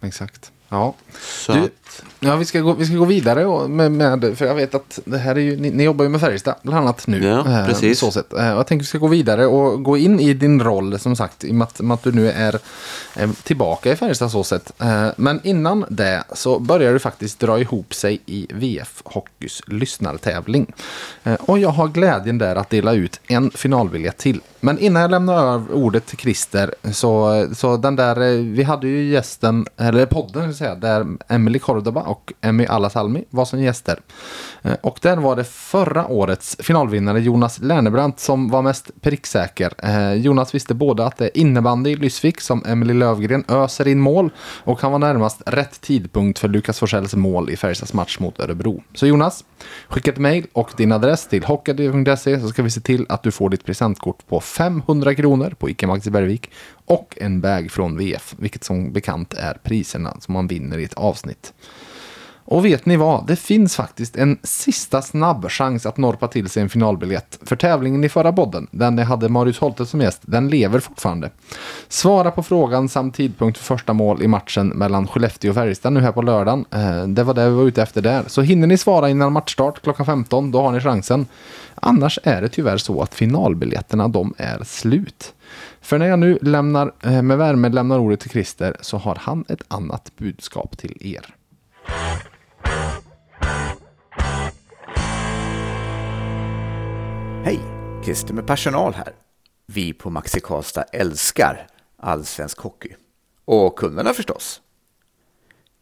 Exakt. Ja. Så Du, att, ja, vi ska gå, vi ska gå vidare med, med, för jag vet att det här är ju, ni, ni jobbar ju med Färjestad bland annat nu. Ja, eh, precis. Så sätt. Eh, jag tänker vi ska gå vidare och gå in i din roll som sagt i och med att, med att du nu är eh, tillbaka i Färjestad så sätt. Eh, men innan det så börjar det faktiskt dra ihop sig i VF Hockeys lyssnartävling. Och jag har glädjen där att dela ut en finalbiljett till. Men innan jag lämnar över ordet till Christer så, så den där, vi hade ju gästen, eller podden säga, där Emily Cordoba och Emmy Alasalmi var som gäster. Eh, och där var det förra årets finalvinnare Jonas Lernebrandt som var mest pricksäker. Eh, Jonas visste både att det är innebandy i Lysvik som Emily Lövgren öser in mål och han var närmast rätt tidpunkt för Lukas Forsells mål i Färjestads match mot Örebro. Så Jonas, skicka ett mejl och din adress till hockey.se så ska vi se till att du får ditt presentkort på 500 kronor på ICA Maxi Bergvik och en bag från VF, vilket som bekant är priserna som man vinner i ett avsnitt. Och vet ni vad? Det finns faktiskt en sista snabb chans att norpa till sig en finalbiljett. För tävlingen i förra bodden, den jag hade Marius Holte som gäst, den lever fortfarande. Svara på frågan samt tidpunkt för första mål i matchen mellan Skellefteå och Färjestad nu här på lördagen. Eh, det var det vi var ute efter där. Så hinner ni svara innan matchstart klockan 15, då har ni chansen. Annars är det tyvärr så att finalbiljetterna, de är slut. För när jag nu lämnar, eh, med värme lämnar ordet till Christer så har han ett annat budskap till er. Hej! Christer med personal här. Vi på Maxi Karlstad älskar allsvensk hockey. Och kunderna förstås.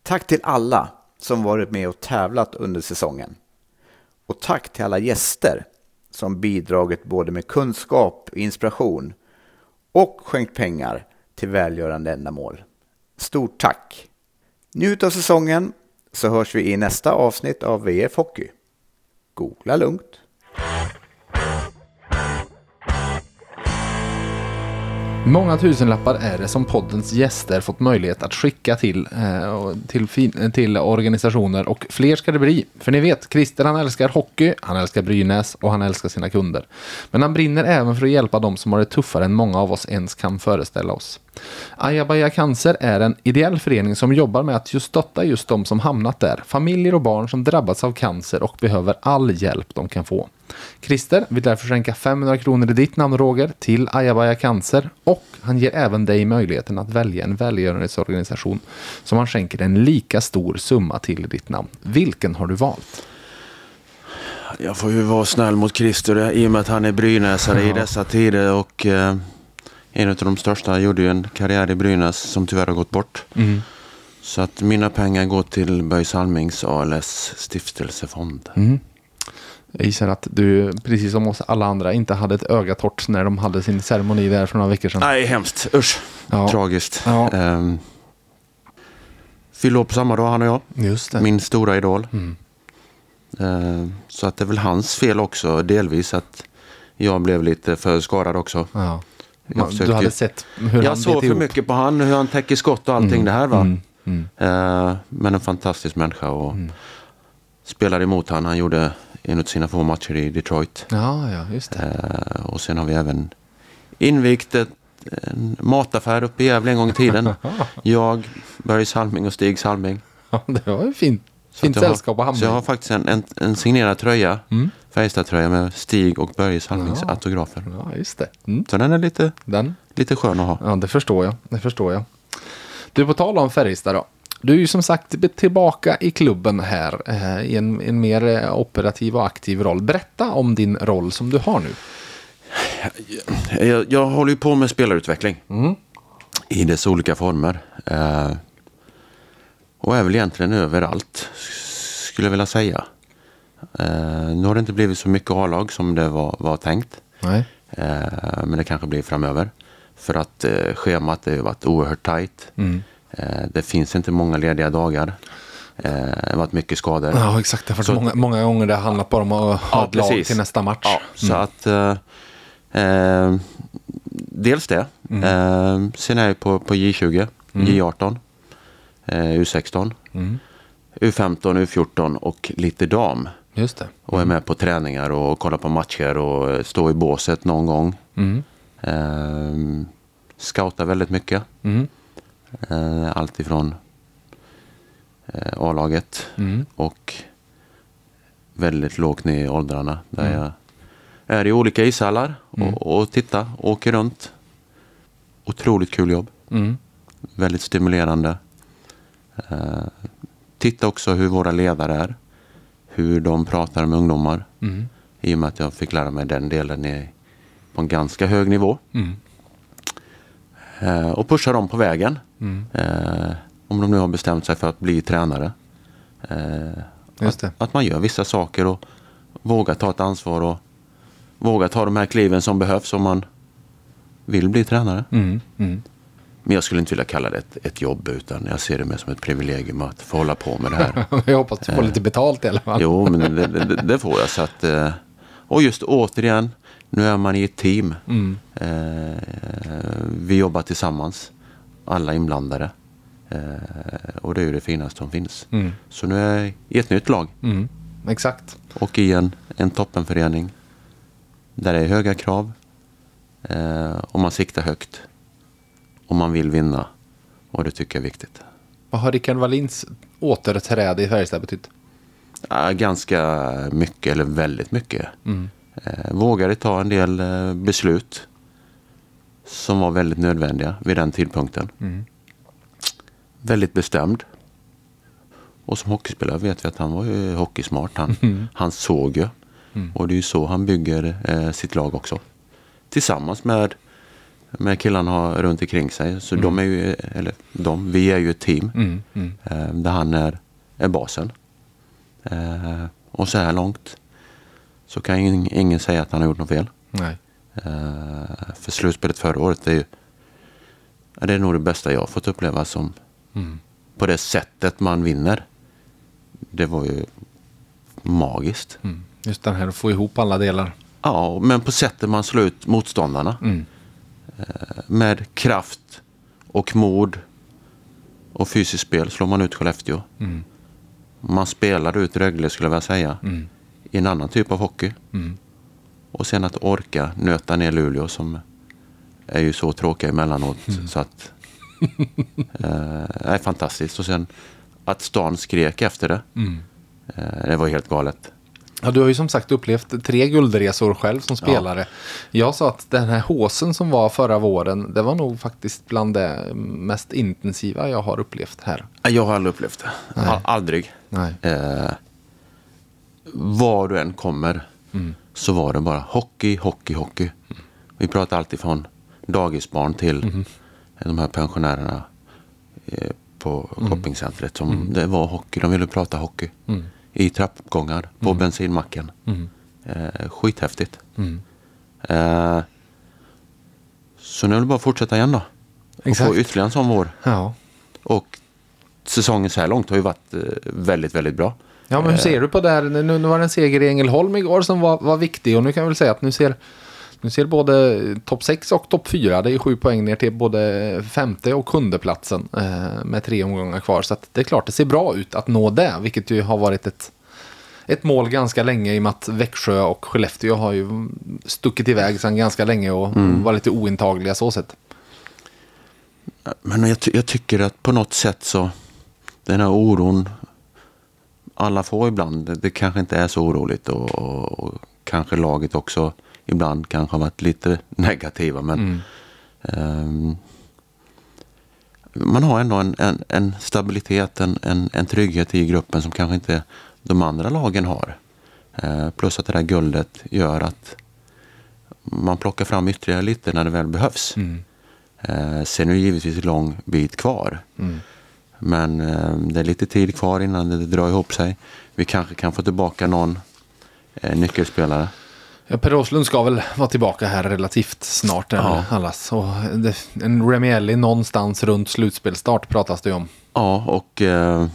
Tack till alla som varit med och tävlat under säsongen. Och tack till alla gäster som bidragit både med kunskap och inspiration och skänkt pengar till välgörande ändamål. Stort tack! Njut av säsongen så hörs vi i nästa avsnitt av VF Hockey. Googla lugnt! Många tusenlappar är det som poddens gäster fått möjlighet att skicka till, eh, till, till organisationer och fler ska det bli. För ni vet, Christer han älskar hockey, han älskar Brynäs och han älskar sina kunder. Men han brinner även för att hjälpa dem som har det tuffare än många av oss ens kan föreställa oss. Ayabaya Cancer är en ideell förening som jobbar med att just stötta just de som hamnat där. Familjer och barn som drabbats av cancer och behöver all hjälp de kan få. Christer vill därför skänka 500 kronor i ditt namn Roger till Ajabaja Cancer och han ger även dig möjligheten att välja en välgörenhetsorganisation som han skänker en lika stor summa till i ditt namn. Vilken har du valt? Jag får ju vara snäll mot Christer i och med att han är brynäsare i dessa tider och eh, en av de största gjorde ju en karriär i Brynäs som tyvärr har gått bort. Så att mina pengar går till Böjs Almings ALS stiftelsefond. Jag gissar att du, precis som oss alla andra, inte hade ett öga torrt när de hade sin ceremoni där för några veckor sedan. Nej, hemskt. Usch. Ja. Tragiskt. Ja. Ehm, fyllde på samma dag han och jag. Just det. Min stora idol. Mm. Ehm, så att det är väl hans fel också delvis att jag blev lite för skadad också. Ja. Du hade sett hur Jag såg för ihop. mycket på han, hur han täcker skott och allting det här va. Mm, mm. Ehm, men en fantastisk människa och spelade emot han. Han gjorde en av sina få matcher i Detroit. Ja, ja, just det. Ehm, och sen har vi även invigt ett, en mataffär uppe i Gävle en gång i tiden. jag, Börje Salming och Stig Salming. Ja, det var ju fint. Fint sällskap att hamna Så jag har faktiskt en, en, en signerad tröja. Mm. Färjestad-tröja med Stig och Börje Salmings Ja. autografer. Ja, just det. Mm. Så den är lite, Den. lite skön att ha. Ja, det förstår jag. Det förstår jag. Du, på tal om Färjestad då. Du är ju som sagt tillbaka i klubben här eh, i en, en mer eh, operativ och aktiv roll. Berätta om din roll som du har nu. Jag, jag håller ju på med spelarutveckling. Mm. I dess olika former. Eh, och är väl egentligen överallt. Skulle jag vilja säga. Eh, nu har det inte blivit så mycket A-lag som det var, var tänkt. Eh, men det kanske blir framöver. För att eh, schemat har varit oerhört tajt. Mm. Eh, det finns inte många lediga dagar. Eh, det har varit mycket skador. Ja, exakt. Det har varit Så- många, många gånger det har handlat bara om att ha ett lag till nästa match. Ja, så att eh, eh, dels det. Eh, sen är jag på, på J20, J18, eh, U16, Mm. U15, U14 och lite dam. Just det. Och är med på träningar och kollar på matcher och står i båset någon gång. Mm. Eh, scoutar väldigt mycket. Mm. Eh, allt ifrån eh, A-laget Mm. och väldigt lågt ner i åldrarna. Där jag är i olika ishallar och, och tittar, åker runt. Otroligt kul jobb. Mm. Väldigt stimulerande. Eh, titta också hur våra ledare är. Hur de pratar med ungdomar. Mm. I och med att jag fick lära mig den delen i, på en ganska hög nivå. Mm. Eh, och pusha dem på vägen. Mm. Eh, om de nu har bestämt sig för att bli tränare. Eh, att, att man gör vissa saker och vågar ta ett ansvar och vågar ta de här kliven som behövs om man vill bli tränare. Mm. Mm. Men jag skulle inte vilja kalla det ett, ett jobb utan jag ser det mer som ett privilegium att få hålla på med det här. Jag hoppas du får lite betalt i alla fall. jo, men det, det, det får jag. Så att, eh, och just återigen, nu är man i ett team. Mm. Eh, vi jobbar tillsammans, alla inblandade. Eh, och det är ju det finaste som finns. Mm. Så nu är jag i ett nytt lag Mm. Exakt. och i en, en toppenförening där det är höga krav eh, och man siktar högt och man vill vinna och det tycker jag är viktigt. Vad har Rickard Wallins återträde i Färjestad betytt? Ja, ganska mycket, eller väldigt mycket. Eh, vågade ta en del eh, beslut som var väldigt nödvändiga vid den tidpunkten. Väldigt bestämd. Och som hockeyspelare vet vi att han var ju hockeysmart. Han, han såg ju. Och det är ju så han bygger eh, sitt lag också. Tillsammans med, med killarna runt omkring sig. Så de är ju, eller de, vi är ju ett team. Mm. Mm. Eh, där han är, är basen. Eh, och så här långt så kan ingen säga att han har gjort något fel. Nej. Eh, för slutspelet förra året är ju det är nog det bästa jag fått uppleva som Mm. på det sättet man vinner. Det var ju magiskt. Mm. Just den här att få ihop alla delar. Ja, men på sättet man slår ut motståndarna. Mm. Eh, med kraft och mod och fysiskt spel slår man ut Skellefteå. Mm. Man spelar ut Rögle skulle jag vilja säga. Mm. I en annan typ av hockey. Mm. Och sen att orka nöta ner Luleå som är ju så tråkiga emellanåt. Så att eh, är fantastiskt. Och sen att stan skrek efter det. Mm. Eh, det var helt galet. Ja, du har ju som sagt upplevt tre guldresor själv som spelare. Jag sa att den här håsen som var förra våren, det var nog faktiskt bland det mest intensiva jag har upplevt här. Jag har aldrig upplevt det. Nej. Al- aldrig. Nej. Eh, var du än kommer så var det bara hockey, hockey, hockey. Vi pratade alltid från dagisbarn till de här pensionärerna eh, på shoppingcentret. Som Det var hockey, de ville prata hockey. I trappuppgångar, på bensinmacken. Eh, skithäftigt. Mm. Eh, så nu är det bara att fortsätta igen då. Och Exakt. få ytterligare en sån vår. Ja. Och säsongen så här långt har ju varit eh, väldigt, väldigt bra. Ja, men hur ser du på det här? Nu, nu var det en seger i Ängelholm igår som var, var viktig och nu kan jag väl säga att nu ser, nu ser både topp 6 och topp 4, det är sju poäng ner till både femte och sjunde platsen eh, med tre omgångar kvar. Så det är klart, det ser bra ut att nå det, vilket ju har varit ett, ett mål ganska länge i och med att Växjö och Skellefteå har ju stuckit iväg sedan ganska länge och var lite ointagliga så sett. Men jag, jag tycker att på något sätt så, den här oron alla får ibland, det, kanske inte är så oroligt och, och, och kanske laget också ibland kanske har varit lite negativa. Men ehm, man har ändå en, en, en stabilitet, en, en, en trygghet i gruppen som kanske inte de andra lagen har. Eh, plus att det där guldet gör att man plockar fram ytterligare lite när det väl behövs. Eh, sen är det givetvis en lång bit kvar. Men eh, det är lite tid kvar innan det drar ihop sig. Vi kanske kan få tillbaka någon eh, nyckelspelare. Ja, per Åslund ska väl vara tillbaka här relativt snart. Ja. Allas. Och det, en Remielli någonstans runt slutspelstart pratas det ju om. Ja, och eh,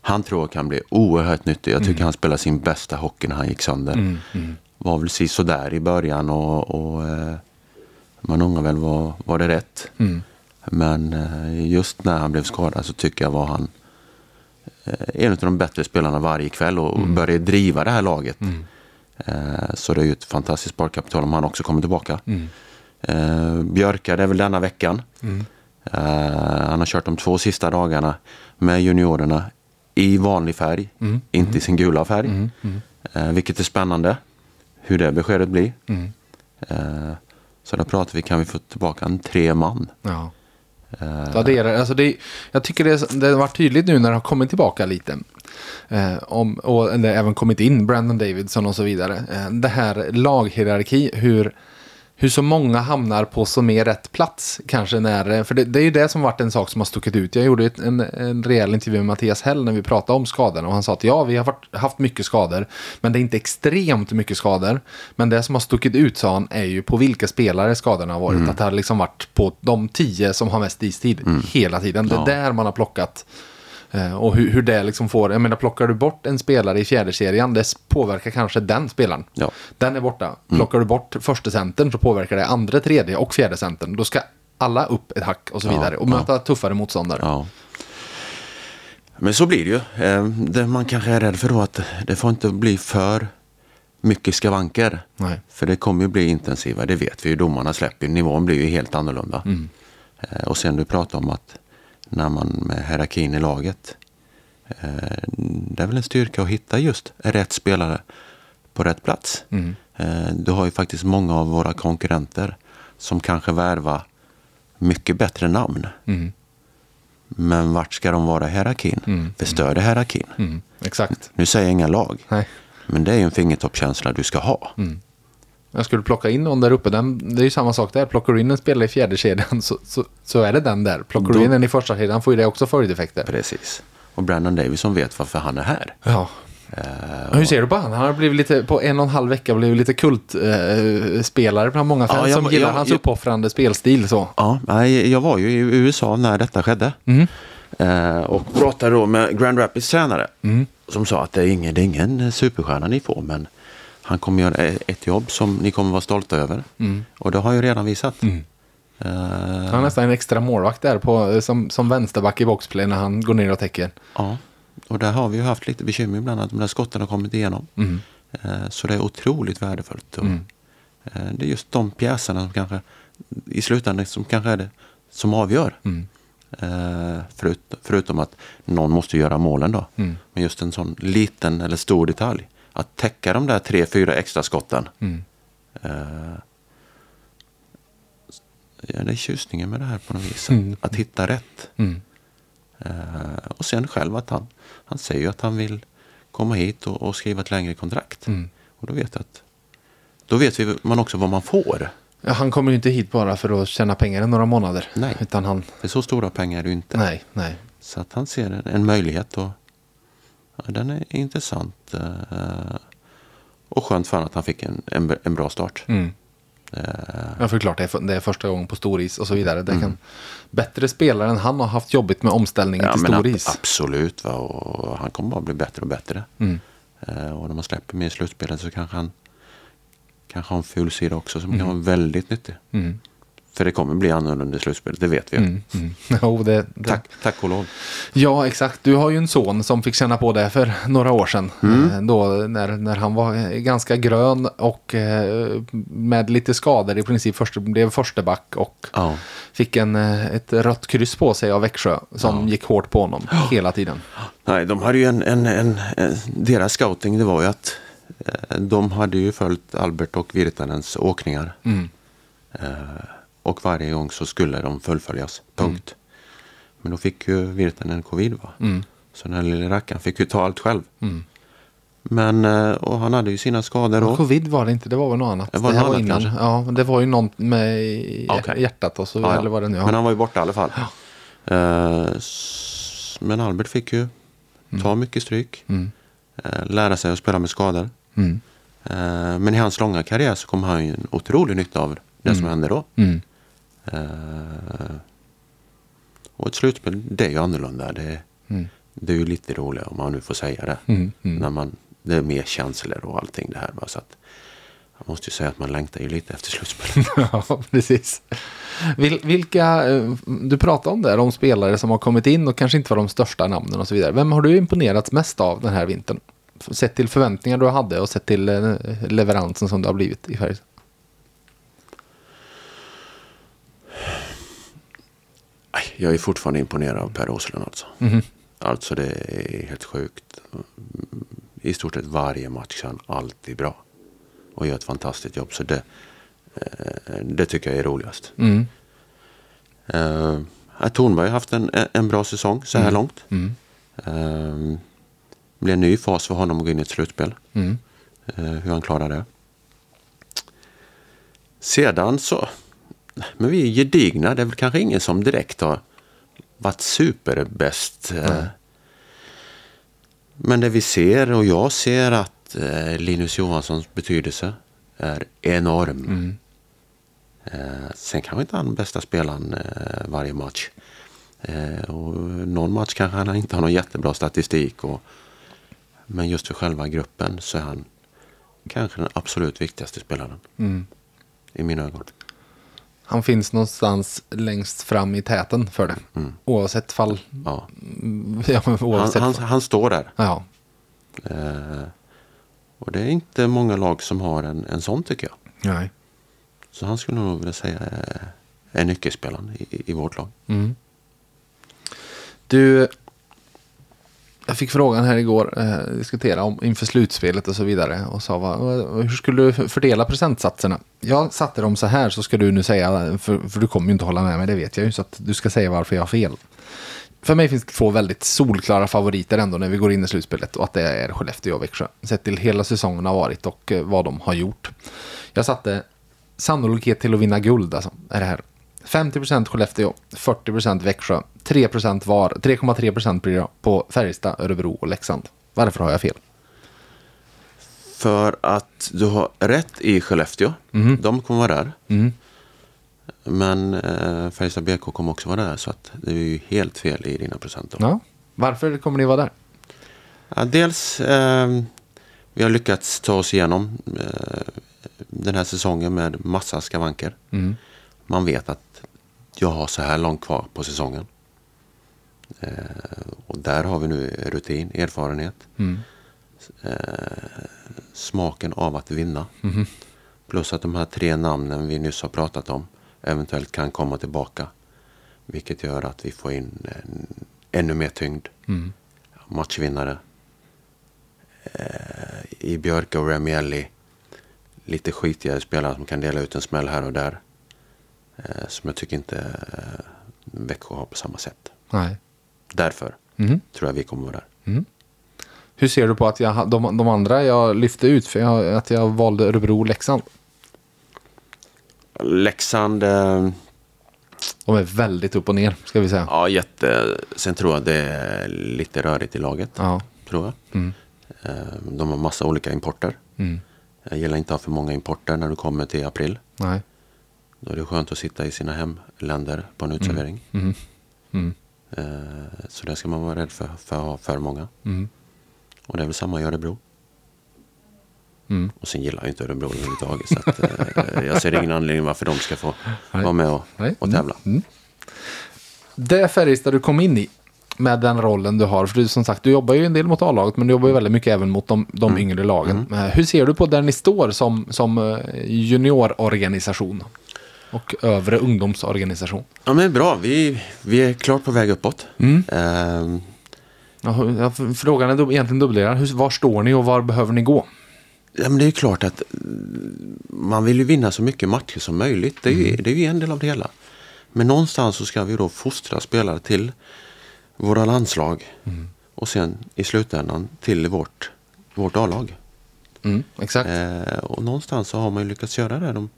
han tror jag kan bli oerhört nyttig. Jag tycker han spelade sin bästa hockey när han gick sönder. Var väl sådär i början och, och eh, man undrar väl var, var det rätt? Men eh, just när han blev skadad så tycker jag var han eh, en av de bättre spelarna varje kväll och och började driva det här laget. Eh, så det är ju ett fantastiskt sparkapital om han också kommer tillbaka. Eh, Björka, det är väl denna veckan. Eh, han har kört de två sista dagarna med juniorerna i vanlig färg, inte i sin gula färg. Eh, vilket är spännande hur det beskedet blir. Så då pratar vi, kan vi få tillbaka en tre man? Ja. Eh, ja, det är det. Alltså det, jag tycker det, det har varit tydligt nu när det har kommit tillbaka lite. Eh, om, och även kommit in Brandon Davidson och så vidare. Eh, det här laghierarki, hur, hur så många hamnar på så mer rätt plats. Kanske när, för det, det är ju det som varit en sak som har stuckit ut. Jag gjorde ett, en, en rejäl intervju med Mattias Hell när vi pratade om skadorna. Och han sa att ja, vi har varit, haft mycket skador. Men det är inte extremt mycket skador. Men det som har stuckit ut, sa han, är ju på vilka spelare skadorna har varit. Att det har liksom varit på de tio som har mest istid hela tiden. Det är där man har plockat. Eh, Och hur, hur det liksom får, jag menar plockar du bort en spelare i fjärde serien, det påverkar kanske den spelaren. Ja. Den är borta. Plockar du bort första centern så påverkar det andra, tredje och fjärde centern. Då ska alla upp ett hack och så Ja, vidare och ja. möta tuffare motståndare. Ja. Men så blir det ju. Eh, det man kanske är rädd för då att det får inte bli för mycket skavanker. Nej. För det kommer ju bli intensivare, det vet vi ju. Domarna släpper, nivån blir ju helt annorlunda. Eh, och sen du pratar om att när man med hierarkin i laget. Eh, det är väl en styrka att hitta just rätt spelare på rätt plats. Eh, du har ju faktiskt många av våra konkurrenter som kanske värvar mycket bättre namn. Men vart ska de vara i hierarkin? Förstör det hierarkin? Mm. Exakt. Nu säger jag inga lag. Nej. Men det är ju en fingertoppskänsla du ska ha. Jag skulle plocka in någon där uppe. Den, det är ju samma sak där. Plockar du in en spelare i fjärde kedjan så, så, så är det den där. Plockar du in en i första kedjan får ju det också följdeffekter. Precis. Och Brandon Davison vet varför han är här. Ja. Hur ser du på han? Han har blivit lite, på en och en halv vecka blivit lite kultspelare eh, spelare bland många fans Ja, jag- som gillar jag- hans jag- uppoffrande spelstil. Så. Ja, jag var ju i USA när detta skedde. Eh, och pratade då med Grand Rapids tränare. Som sa att det är ingen, det är ingen superstjärna ni får, men han kommer göra ett jobb som ni kommer vara stolta över. Och det har ju redan visat. Eh, Han har nästan en extra målvakt där på, som, som vänsterback i boxplay när han går ner och täcker. Ja, och där har vi ju haft lite bekymmer ibland att de där skotten har kommit igenom. Eh, Så det är otroligt värdefullt. Och, eh, Det är just de pjäserna som kanske i slutändan som kanske är det som avgör. Eh, Förut, förutom att någon måste göra målen då. Men just en sån liten eller stor detalj. Att täcka de där tre, fyra extra skotten. Eh, Ja, det är tjusningen med det här på något vis. Att, att hitta rätt. Eh, och sen själv att han, han säger ju att han vill komma hit och, och skriva ett längre kontrakt. Och då vet, att, då vet vi man också vad man får. Ja, han kommer ju inte hit bara för att tjäna pengar i några månader. Nej. Utan han, För så stora pengar är det ju inte. nej, nej. Så att han ser en, en möjlighet och ja, den är intressant. Eh, och skönt för honom att han fick en, en, en bra start. Mm. Eh, Ja, för klart det är, det är första gången på storis och så vidare. Det kan, bättre spelare än han har haft jobbigt med omställningen ja, till storis. absolut. Va? Och han kommer bara bli bättre och bättre. Eh, och när man släpper mer i slutspelet så kanske han kanske har en ful sida också som kan vara väldigt nyttig. För det kommer bli annorlunda i slutspelet, det vet vi. Mm. Jo, det, det. Tack, tack och lov. Ja, exakt. Du har ju en son som fick känna på det för några år sedan. Mm. Eh, Då när, när han var eh, ganska grön och eh, med lite skador i princip först, blev första back och Ja. fick en, ett rött kryss på sig av Växjö som gick hårt på honom hela tiden. Nej, de hade ju en, en, en, en, deras scouting det var ju att de hade ju följt Albert och Virtanens åkningar. Eh, och varje gång så skulle de fullföljas, punkt. Men då fick ju Virtanen covid va. Så den här lilla rackaren fick ju ta allt själv. Men, eh, och han hade ju sina skador då. Covid var det inte, det var väl något annat. Det var här något var innan. kanske? Ja, det var ju något med Okej. hjärtat och så, Ja, ja. eller vad det nu Men han var ju borta i alla fall. S- men Albert fick ju ta mycket stryk. eh, lära sig att spela med skador. Mm. Eh, men i hans långa karriär så kom han ju en otrolig nytta av det som hände då. Mm. Eh, och ett slutspel, det är ju annorlunda. Det, det är ju lite roligare om man nu får säga det. Mm, mm. När man, det är mer känslor och allting det här. va. Så att, jag måste ju säga att man längtar ju lite efter slutspelet. Ja, precis. Vil, vilka, eh, du pratade om det, de spelare som har kommit in och kanske inte var de största namnen och så vidare. Vem har du imponerats mest av den här vintern? Sett till förväntningar du hade och sett till eh, leveransen som det har blivit i Färjestad. Jag är fortfarande imponerad av Per Åslund alltså. Mhm. Alltså det är helt sjukt. I stort sett varje match är han alltid bra. Och gör ett fantastiskt jobb. Så det, eh, det tycker jag är roligast. Mm. Uh, Tornberg har haft en, en bra säsong så här långt. Mm. Eh, blir en ny fas för honom att gå in i ett slutspel. Mm. Eh, hur han klarar det. Sedan så, men vi är gedigna. Det är väl kanske ingen som direkt har varit superbäst. eh. Men det vi ser och jag ser att eh, Linus Johanssons betydelse är enorm. Eh, sen kanske inte han bästa spelaren varje match. Och någon match kanske han inte har någon jättebra statistik. Och, men just för själva gruppen så är han kanske den absolut viktigaste spelaren. Mm. I mina ögon. Han finns någonstans längst fram i täten för det. Oavsett fall. Ja. Ja, Han, oavsett han, fall. han står där. Ja. Eh, och det är inte många lag som har en, en sån tycker jag. Nej. Så han skulle nog vilja säga är, är nyckelspelaren i, i vårt lag. Du, jag fick frågan här igår, eh, diskutera om inför slutspelet och så vidare. Och sa, vad, eh, hur skulle du fördela procentsatserna? Jag satte dem så här, så ska du nu säga, för, för du kommer ju inte hålla med mig, det vet jag ju. Så att du ska säga varför jag har fel. För mig finns det två väldigt solklara favoriter ändå när vi går in i slutspelet. Och att det är Skellefteå och Växjö. Sett till hela säsongen har varit och eh, vad de har gjort. Jag satte sannolikhet till att vinna guld alltså, är det här. 50% Skellefteå, 40% Växjö, 3% var, 3,3% blir det på Färjestad, Örebro och Leksand. Varför har jag fel? För att du har rätt i Skellefteå. De kommer vara där. Men eh, Färjestad BK kommer också vara där. Så att det är ju helt fel i dina procent. då. Ja. Varför kommer ni vara där? Ja, dels, eh, vi har lyckats ta oss igenom eh, den här säsongen med massa skavanker. Man vet att jag har så här långt kvar på säsongen. Eh, och där har vi nu rutin, erfarenhet. Eh, smaken av att vinna. Plus att de här tre namnen vi nyss har pratat om eventuellt kan komma tillbaka. Vilket gör att vi får in en, ännu mer tyngd. Matchvinnare. Eh, I Björka och Remielli. Lite skitigare spelare som kan dela ut en smäll här och där. Eh, som jag tycker inte eh, Växjö har på samma sätt. Nej. Därför Mhm. tror jag vi kommer vara där. Hur ser du på att jag, de, de andra jag lyfte ut, för jag, att jag valde Örebro och Leksand? Leksand, eh, De är väldigt upp och ner, ska vi säga. ja jätte. Sen tror jag det är lite rörigt i laget. Ja. Tror jag. Eh, de har massa olika importer. Mm. Jag gillar inte att ha för många importer när du kommer till april. Nej. Då är det skönt att sitta i sina hemländer på en utservering. Mm. Mm. Eh, Så det ska man vara rädd för, för att ha för många. Mm. Och det är väl samma i Örebro. Mm. Och sen gillar jag inte Örebro överhuvudtaget. Så att, eh, jag ser ingen anledning varför de ska få Nej. vara med och, och tävla. Mm. Det Färjestad du kom in i med den rollen du har, för du, som sagt, du jobbar ju en del mot A-laget, men du jobbar ju väldigt mycket även mot de, de yngre lagen. Eh, Hur ser du på där ni står som, som eh, juniororganisation och övre ungdomsorganisation? Ja men bra, vi, vi är klart på väg uppåt. Mm. Eh, Ja, frågan är egentligen dubblerad. Var står ni och var behöver ni gå? Ja, men det är klart att mm, man vill ju vinna så mycket matcher som möjligt. Det är, ju, det är ju en del av det hela. Men någonstans så ska vi då fostra spelare till våra landslag. Och sen i slutändan till vårt, vårt A-lag. Mm, exakt. Eh, och någonstans så har man ju lyckats göra det de,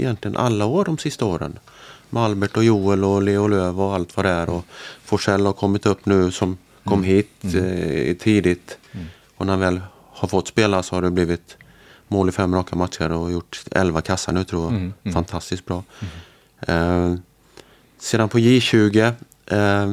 egentligen alla år de sista åren. Med Albert och Joel och Leo Löv och allt vad det är. Och Forsell har kommit upp nu som kom hit eh, tidigt. Och när han väl har fått spela så har det blivit mål i fem raka matcher och gjort 11 kassar nu tror jag. Fantastiskt bra. Eh, sedan på J20 eh,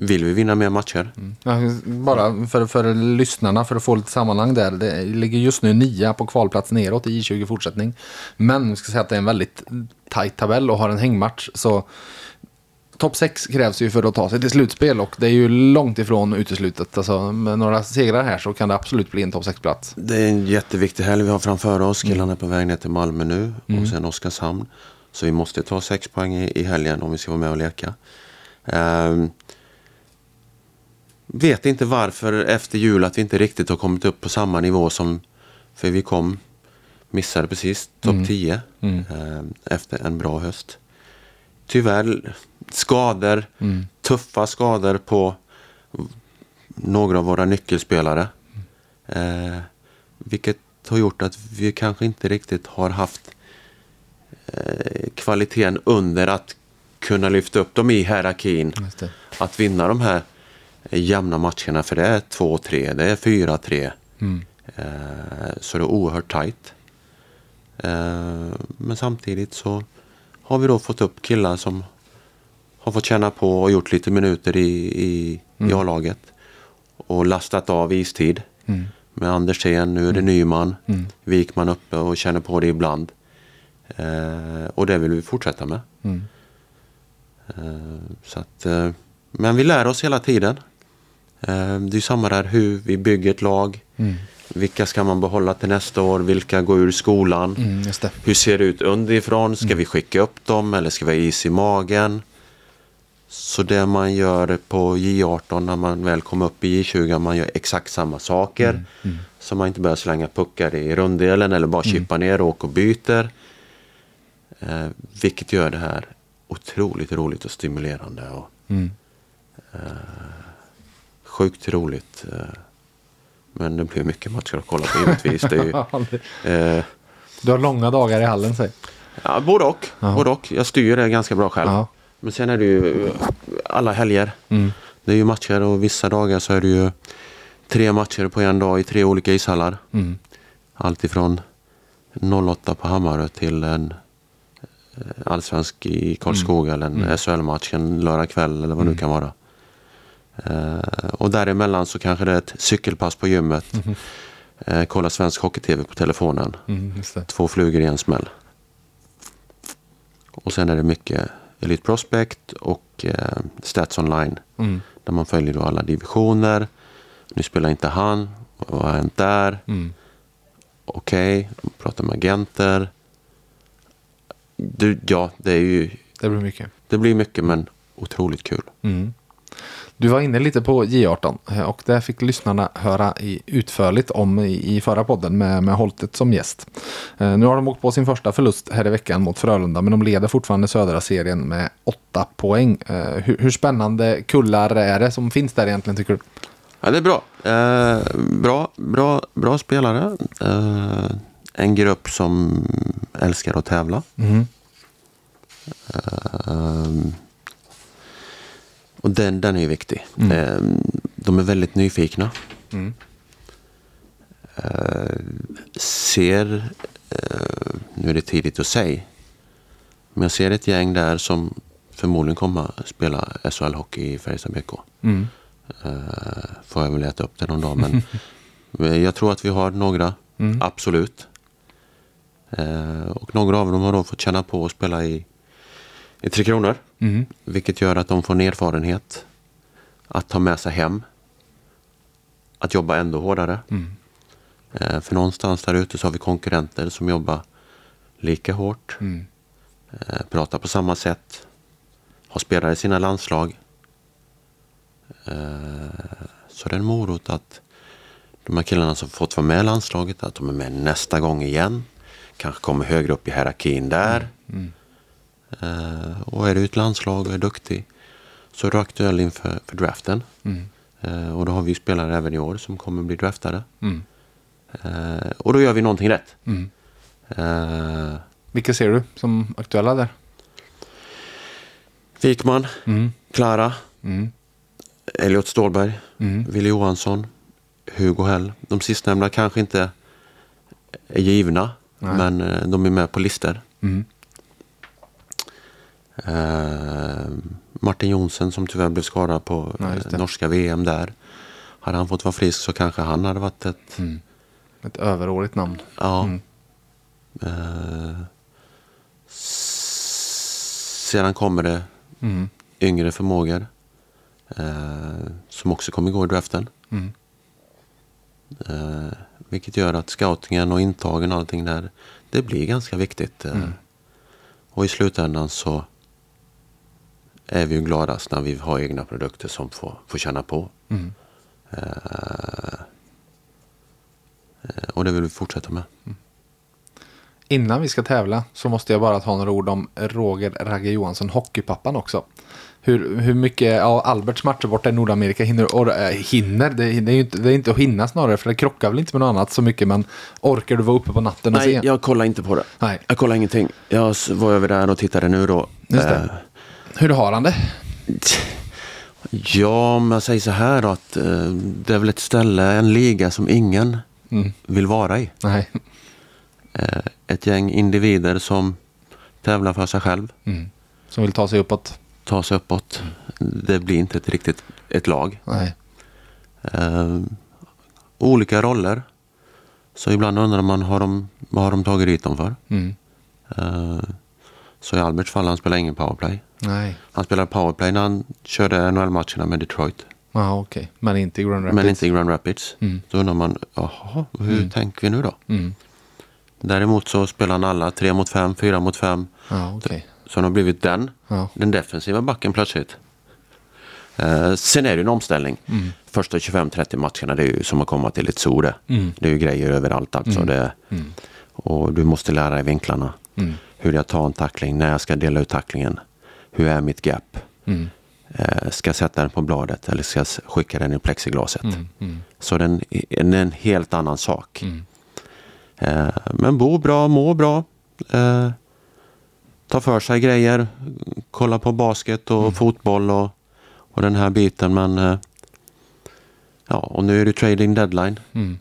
vill vi vinna mer matcher. Ja, bara för, för lyssnarna, för att få lite sammanhang där. Det ligger just nu nia på kvalplats neråt i J20 fortsättning. Men jag ska säga att det är en väldigt tajt tabell och har en hängmatch. Så topp 6 krävs ju för att ta sig till slutspel och det är ju långt ifrån uteslutet. Alltså, med några segrar här så kan det absolut bli en topp 6-plats. Det är en jätteviktig helg vi har framför oss. Killarna är på väg ner till Malmö nu och sen Oskarshamn. Så vi måste ta sex poäng i, i helgen om vi ska vara med och leka. Ehm, vet inte varför efter jul att vi inte riktigt har kommit upp på samma nivå som... För vi kom, missade precis topp 10 ehm, efter en bra höst. Tyvärr skador, tuffa skador på några av våra nyckelspelare. Eh, vilket har gjort att vi kanske inte riktigt har haft eh, kvaliteten under att kunna lyfta upp dem i hierarkin. Att vinna de här eh, jämna matcherna. För det är 2-3, det är 4-3. Eh, så det är oerhört tajt. Eh, men samtidigt så har vi då fått upp killar som har fått känna på och gjort lite minuter i, i, i A-laget. Och lastat av istid. Med Andersén, nu är det Nyman. Wikman uppe och känner på det ibland. Eh, och det vill vi fortsätta med. Mm. Eh, så att, eh, men vi lär oss hela tiden. Eh, det är samma där hur vi bygger ett lag. Mm. Vilka ska man behålla till nästa år? Vilka går ur skolan? Mm. Hur ser det ut underifrån? Ska vi skicka upp dem eller ska vi ha is i magen? Så det man gör på J18 när man väl kommer upp i J20, man gör exakt samma saker. Så man inte börjar slänga puckar i runddelen eller bara chippa ner och åka och byter. Eh, vilket gör det här otroligt roligt och stimulerande. Och, Mm. Sjukt roligt. Eh, men det blir mycket matcher att kolla på givetvis. Det är ju, eh, Du har långa dagar i hallen, säg. Ja, både och. Både och. Jag styr det ganska bra själv. Ja. Men sen är det ju eh, alla helger. Mm. Det är ju matcher och vissa dagar så är det ju tre matcher på en dag i tre olika ishallar. Mm. Allt ifrån 08 på Hammarö till en eh, allsvensk i Karlskoga eller en SHL-match en lördag kväll eller vad det nu kan vara. Eh, och däremellan så kanske det är ett cykelpass på gymmet. Eh, kolla svensk hockey-tv på telefonen. Mm. Två flugor i en smäll. Och sen är det mycket Elite Prospect och eh, Stats Online. Mm. Där man följer då alla divisioner. Nu spelar inte han. Vad har hänt där? Mm. Okej, okay. pratar med agenter. Du, ja, det är ju... Det blir mycket. Det blir mycket men otroligt kul. Mm. Du var inne lite på J18 eh, och det fick lyssnarna höra i, utförligt om i, förra podden med, med Holtet som gäst. Eh, nu har de åkt på sin första förlust här i veckan mot Frölunda men de leder fortfarande södra serien med åtta poäng. Eh, hur, hur spännande kullar är det som finns där egentligen tycker du? Ja, det är bra. Eh, bra, bra, bra spelare. Eh, en grupp som älskar att tävla. Mm. Ehm, och den, den är ju viktig. Ehm, de är väldigt nyfikna. Mm. Ehm, ser, eh, nu är det tidigt att säga, men jag ser ett gäng där som förmodligen kommer att spela SHL-hockey i Färjestad BK. Mm. Uh, får jag väl leta upp det någon dag. Men jag tror att vi har några, Mm. absolut. Eh, och några av dem har då fått känna på att spela i, i Tre Kronor. Mm. Vilket gör att de får en erfarenhet att ta med sig hem. Att jobba ändå hårdare. Mm. Eh, för någonstans där ute så har vi konkurrenter som jobbar lika hårt. Mm. Eh, pratar på samma sätt. Har spelare i sina landslag. Eh, så det är en morot att de här killarna som fått vara med i landslaget, att de är med nästa gång igen. Kanske kommer högre upp i hierarkin där. Mm. Eh, och är du ett landslag och är duktig så är du aktuell inför för draften. Mm. Eh, och då har vi spelare även i år som kommer bli draftade. Mm. Eh, och då gör vi någonting rätt. Mm. Eh, Vilka ser du som aktuella där? Wikman, Mm. Klara, Mm. Elliot Ståhlberg, Mm. Wille Johansson, Hugo Hell. De sistnämnda kanske inte är givna, Nej. men eh, de är med på listor. Mm. Eh, Martin Jonsen som tyvärr blev skadad på Ja, eh, norska VM där. Hade han fått vara frisk så kanske han hade varit ett... Mm. Ett överårigt namn. Ja. Mm. Eh, sedan kommer det Mm. yngre förmågor. Eh, som också kommer gå i draften. Mm. Eh, vilket gör att scoutingen och intagen och allting där, det blir ganska viktigt. Eh, Mm. Och i slutändan så är vi ju gladast när vi har egna produkter som får, får känna på. Mm. Eh, eh, och det vill vi fortsätta med. Innan vi ska tävla så måste jag bara ta några ord om Roger Ragge Johansson, hockeypappan också. Hur, hur mycket av Alberts matcher borta i Nordamerika hinner, or, äh, hinner det, det, är ju inte, det är inte att hinna snarare för det krockar väl inte med något annat så mycket men orkar du vara uppe på natten och Nej, se? jag kollar inte på det. Nej. Jag kollar ingenting. Jag var över där och tittade nu då. Just det. Eh, Hur har han det? Ja, om jag säger så här då att eh, det är väl ett ställe, en liga som ingen Mm. vill vara i. Nej. Eh, ett gäng individer som tävlar för sig själv, Mm. Som vill ta sig uppåt? tar sig uppåt. Det blir inte ett riktigt ett lag. Nej. Eh, olika roller. Så ibland undrar man, har de, vad har de tagit dit dem för? Mm. Så i Alberts fall, han spelar ingen powerplay. Nej. Han spelade powerplay när han körde NHL-matcherna med Detroit. Ja, okej. Men inte i Grand Rapids. Men inte i Grand Rapids. Mm. Då undrar man, jaha, hur tänker vi nu då? Mm. Däremot så spelar han alla tre mot fem, fyra mot fem. Ja, okej. Så han har blivit den, Ja. den defensiva backen plötsligt. Eh, sen är det ju en omställning. Mm. Första 25-30 matcherna det är ju som att komma till ett zoo det. Mm. Det är ju grejer överallt alltså. Det, och du måste lära dig vinklarna. Mm. Hur jag tar en tackling, när jag ska dela ut tacklingen. Hur är mitt gap? Mm. Eh, ska jag sätta den på bladet eller ska jag skicka den i plexiglaset? Mm. Mm. Så den, den är en helt annan sak. Mm. Eh, men bo bra, må bra. Eh, ta för sig grejer. Kolla på basket och fotboll och, och den här biten. Men eh, ja, och nu är det trading deadline. Mm.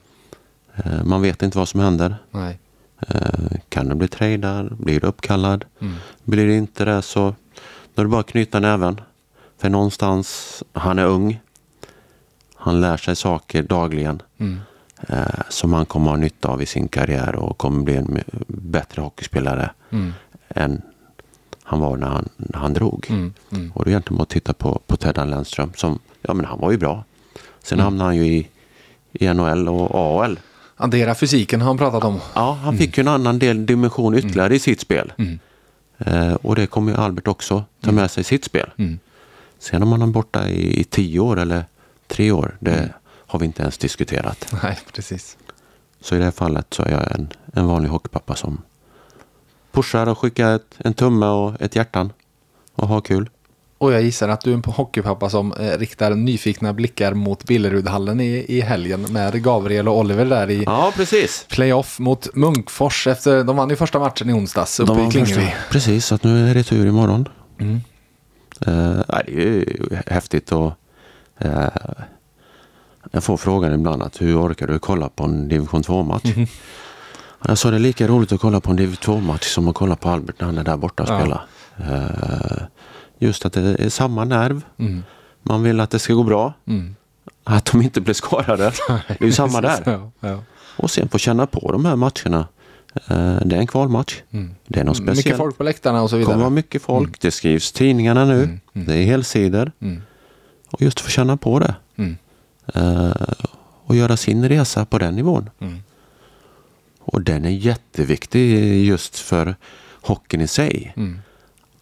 Man vet inte vad som händer. Nej. Eh, kan det bli tradar? Blir det uppkallad? Mm. Blir det inte det så då är det bara att knyta näven. För någonstans, han är ung. Han lär sig saker dagligen Mm. eh, som han kommer ha nytta av i sin karriär och kommer bli en bättre hockeyspelare Mm. än han var när han, när han drog. Mm. Mm. Och är egentligen bara att titta på, på Ted Lennström som, ja men han var ju bra. Sen Mm. hamnade han ju i, i NHL och AHL. Addera fysiken har han pratat om. Ja, han fick ju en annan del dimension ytterligare i sitt spel. Mm. Eh, och det kommer ju Albert också ta med sig i sitt spel. Mm. Sen om han är borta i, i tio år eller tre år, det Mm. har vi inte ens diskuterat. Nej, precis. Så i det här fallet så är jag en, en vanlig hockeypappa som pushar och skickar ett, en tumme och ett hjärtan och har kul. Och jag gissar att du är en hockeypappa som eh, riktar nyfikna blickar mot Billerudhallen i, i helgen med Gabriel och Oliver där i Ja, precis. playoff mot Munkfors efter, de vann ju första matchen i onsdags uppe i Klingevi. Precis, så att nu är det tur imorgon. Mm. Uh, nej, det är ju häftigt och eh, jag får frågan ibland att hur orkar du kolla på en division 2-match? Mhm. Jag sa det är lika roligt att kolla på en division 2-match som att kolla på Albert när han är där borta och Ja. spelar. Eh, just att det är samma nerv. Mm. Man vill att det ska gå bra. Mm. Att de inte blir skadade. Det är ju samma där. Ja, ja. Och sen få känna på de här matcherna. Eh, det är en kvalmatch. Mm. Det är något speciellt. Mycket folk på läktarna och så Det kommer vara vidare. mycket folk. Det skrivs tidningarna nu. Det är helsidor. Mm. Och just få känna på det. Mm. Eh, och göra sin resa på den nivån. Mm. Och den är jätteviktig just för hockeyn i sig. Mm.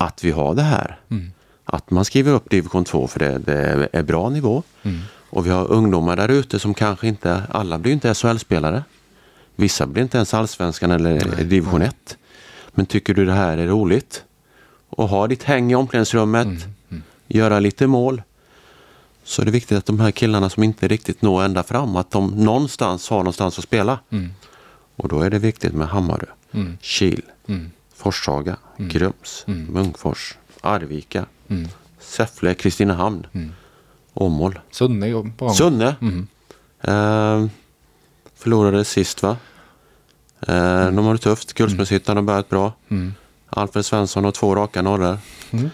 Att vi har det här. Mm. Att man skriver upp division 2 för det, det är bra nivå. Mm. Och vi har ungdomar där ute som kanske inte, alla blir inte SHL-spelare. Vissa blir inte ens allsvenskan eller division 1. Men tycker du det här är roligt? Och ha ditt häng i omklädningsrummet, Mm. göra lite mål. Så är det viktigt att de här killarna som inte riktigt når ända fram, att de någonstans har någonstans att spela. Mm. Och då är det viktigt med Hammarö, Mm. Kil, Mm. Forshaga, Grums, Mm. Munkfors, Arvika, Mm. Säffle, Kristinehamn, Mm. Åmål. Sunne på. Sunne. Mm. Eh, förlorade sist va? Eh, De har det tufft. Guldsmedshyttan har börjat bra. Mm. Alfred Svensson har två raka norrar. Mm.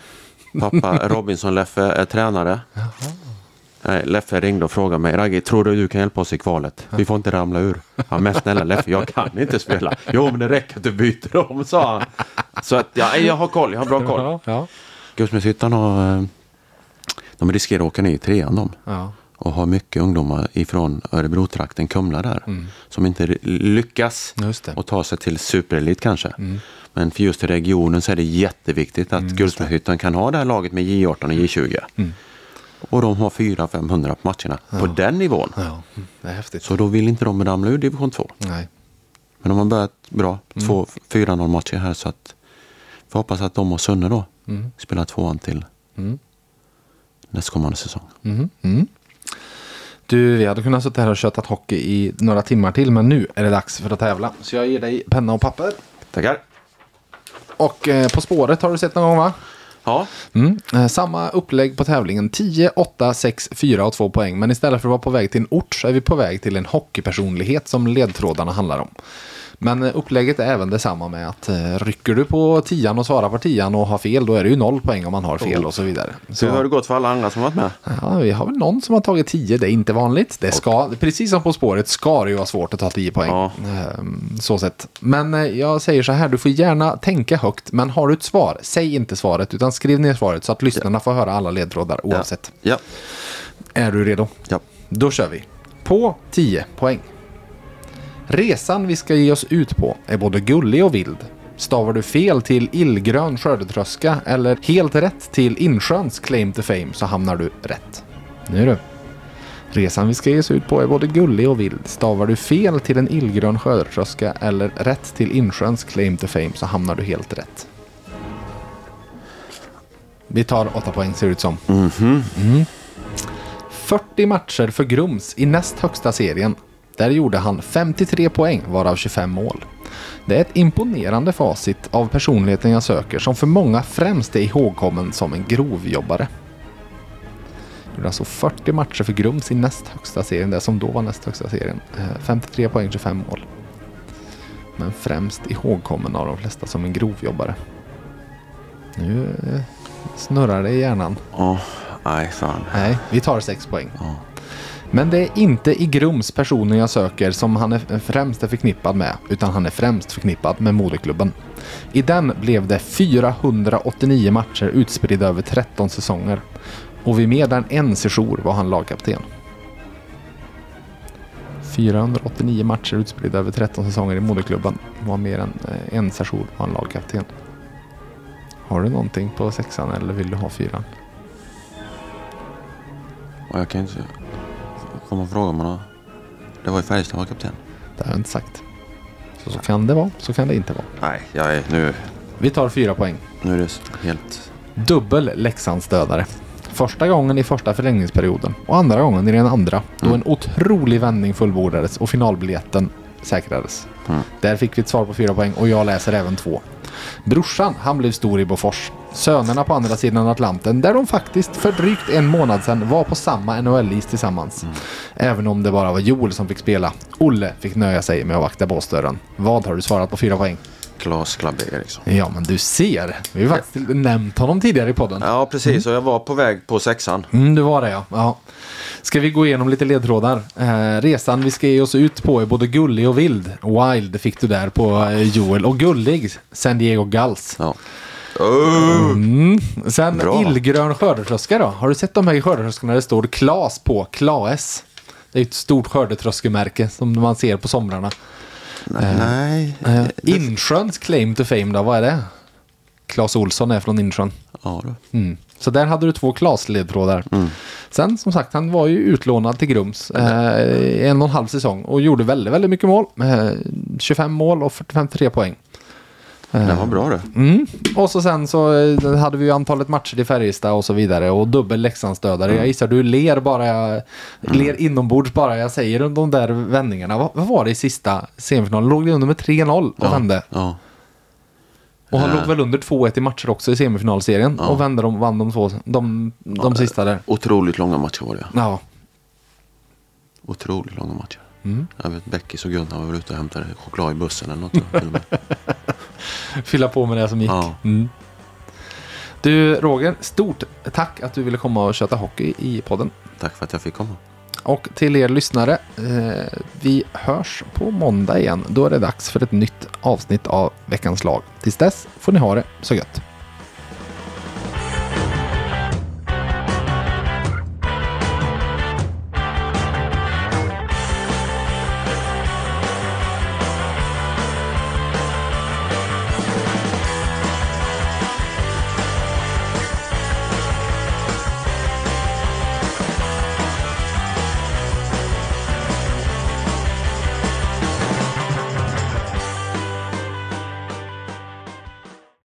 Pappa Robinson-Leffe är tränare. Nej, Leffe ringde och frågade mig, Ragge, tror du du kan hjälpa oss i kvalet? Vi får inte ramla ur. Ja, men snälla Leffe, jag kan inte spela. Jo, men det räcker att du byter om, sa han. Så att, ja, jag har koll, jag har bra koll. Ja, ja. Guldsmedshyttan har, eh, de riskerar att åka ner i trean de ja. och har mycket ungdomar ifrån Örebro-trakten, Kumla där, Mm. som inte lyckas och ta sig till superelit kanske. Mm. Men för just i regionen så är det jätteviktigt att Guldsmedshyttan kan ha det här laget med J18 och J20. Mm. Och de har 400-500 på matcherna på den nivån. ja. Det är häftigt. Så då vill inte de ramla ur division 2. Nej. Men de har börjat bra. Mm. Två, 4-0 matcher här så att vi hoppas att de och Sunne då Mm. spelar tvåan till Mm. nästkommande säsong. Mm. Mm. Du, vi hade kunnat sitta här och köttat hockey i några timmar till, men nu är det dags för att tävla. Så jag ger dig penna och papper. Tackar! Och eh, På spåret har du sett någon gång va? Ja, Mm. Eh, samma upplägg på tävlingen. 10, 8, 6, 4 och 2 poäng. Men istället för att vara på väg till en ort så är vi på väg till en hockeypersonlighet som ledtrådarna handlar om. Men upplägget är även detsamma med att eh, rycker du på tian och svarar på tian och har fel då är det ju noll poäng om man har fel och så vidare. Så hur har det gått för alla andra som varit med? Ja, vi har väl någon som har tagit 10, det är inte vanligt. Det ska, precis som På spåret ska det ju vara svårt att ta 10 poäng. Ja. Ehm, Så sett. Men eh, jag säger så här, du får gärna tänka högt, men har du ett svar, säg inte svaret, utan skriv ner svaret så att lyssnarna får höra alla ledtrådar oavsett. Ja. Är du redo? Ja. Då kör vi. På 10 poäng. Resan vi ska ge oss ut på är både gullig och vild. Stavar du fel till illgrön skördetröska eller helt rätt till insjöns claim to fame så hamnar du rätt. Nu du. Resan vi ska ge oss ut på är både gullig och vild. Stavar du fel till en illgrön skördetröska eller rätt till insjöns claim to fame så hamnar du helt rätt. Vi tar 8 poäng ser det ut som. 40 matcher för Grums i näst högsta serien. Där gjorde han 53 poäng, varav 25 mål. Det är ett imponerande facit av personligheten jag söker som för många främst är ihågkommen som en grovjobbare. Gjorde alltså 40 matcher för Grums i näst högsta serien, det som då var näst högsta serien. Eh, 53 poäng, 25 mål. Men främst ihågkommen av de flesta som en grovjobbare. Nu eh, snurrar det i hjärnan. Åh, nej fan. Nej, vi tar 6 poäng. Ja. Men det är inte i Grums personen jag söker som han är främst är förknippad med, utan han är främst förknippad med moderklubben. I den blev det 489 matcher utspridda över 13 säsonger. Och vid mer än en sejour var han lagkapten. 489 matcher utspridda över 13 säsonger i moderklubben. Var mer än eh, en sejour var han lagkapten. Har du någonting på sexan eller vill du ha fyran? Jag kan inte säga komma och fråga om han Det var ju Färjestad var kapten. Det har jag inte sagt. Så, så kan det vara, så kan det inte vara. Nej, jag är, nu, Vi tar fyra poäng. nu är det helt... Dubbel Leksandsdödare. Första gången i första förlängningsperioden och andra gången i den andra då en otrolig vändning fullbordades och finalbiljetten säkrades. Mm. Där fick vi ett svar på fyra poäng och jag läser även två. Brorsan, han blev stor i Bofors. Sönerna på andra sidan Atlanten, där de faktiskt för drygt en månad sedan var på samma NHL-is tillsammans. Även om det bara var Joel som fick spela. Olle fick nöja sig med att vakta båsdörren. Vad har du svarat på fyra poäng? Klas Klabbe Eriksson. Ja, men du ser. Vi har faktiskt nämnt honom tidigare i podden. Ja, precis. Och jag var på väg på sexan. Mm, det var det ja. ja. Ska vi gå igenom lite ledtrådar? Eh, resan vi ska ge oss ut på är både gullig och vild. Wild fick du där på eh, Joel. Och gullig, San Diego Gulls. Ja. Oh! Mm. Sen Bra. illgrön skördetröska då. Har du sett de här skördetröskorna det står Klas på? Klaes. Det är ett stort skördetröskemärke som man ser på somrarna. Nej. Eh, Insjöns claim to fame då, vad är det? Klas Olsson är från Insjön. Ja, då. Mm. Så där hade du två Klas-ledtrådar. Sen som sagt, han var ju utlånad till Grums eh, en och en halv säsong och gjorde väldigt, väldigt mycket mål. Eh, 25 mål och 53 poäng. Det var bra det. Mm. Och så sen så eh, hade vi ju antalet matcher i Färjestad och så vidare och dubbel Leksandsdödare. Jag gissar du ler bara jag, ler inombords bara jag säger de där vändningarna. Vad, vad var det i sista semifinalen? Låg det under med 3-0 och vände? Ja. Och han låg väl under 2-1 i matcher också i semifinalserien Ja. och vände de, vann de två, de, de sista där. Otroligt långa matcher var det. Ja. Otroligt långa matcher. Mm. Jag vet Beckis och Gunnar var väl ute och hämtade choklad i bussen eller något. Fylla på med det som gick. Ja. Mm. Du Roger, stort tack att du ville komma och köta hockey i podden. Tack för att jag fick komma. Och till er lyssnare, eh, vi hörs på måndag igen. Då är det dags för ett nytt avsnitt av Veckans lag. Tills dess får ni ha det så gött.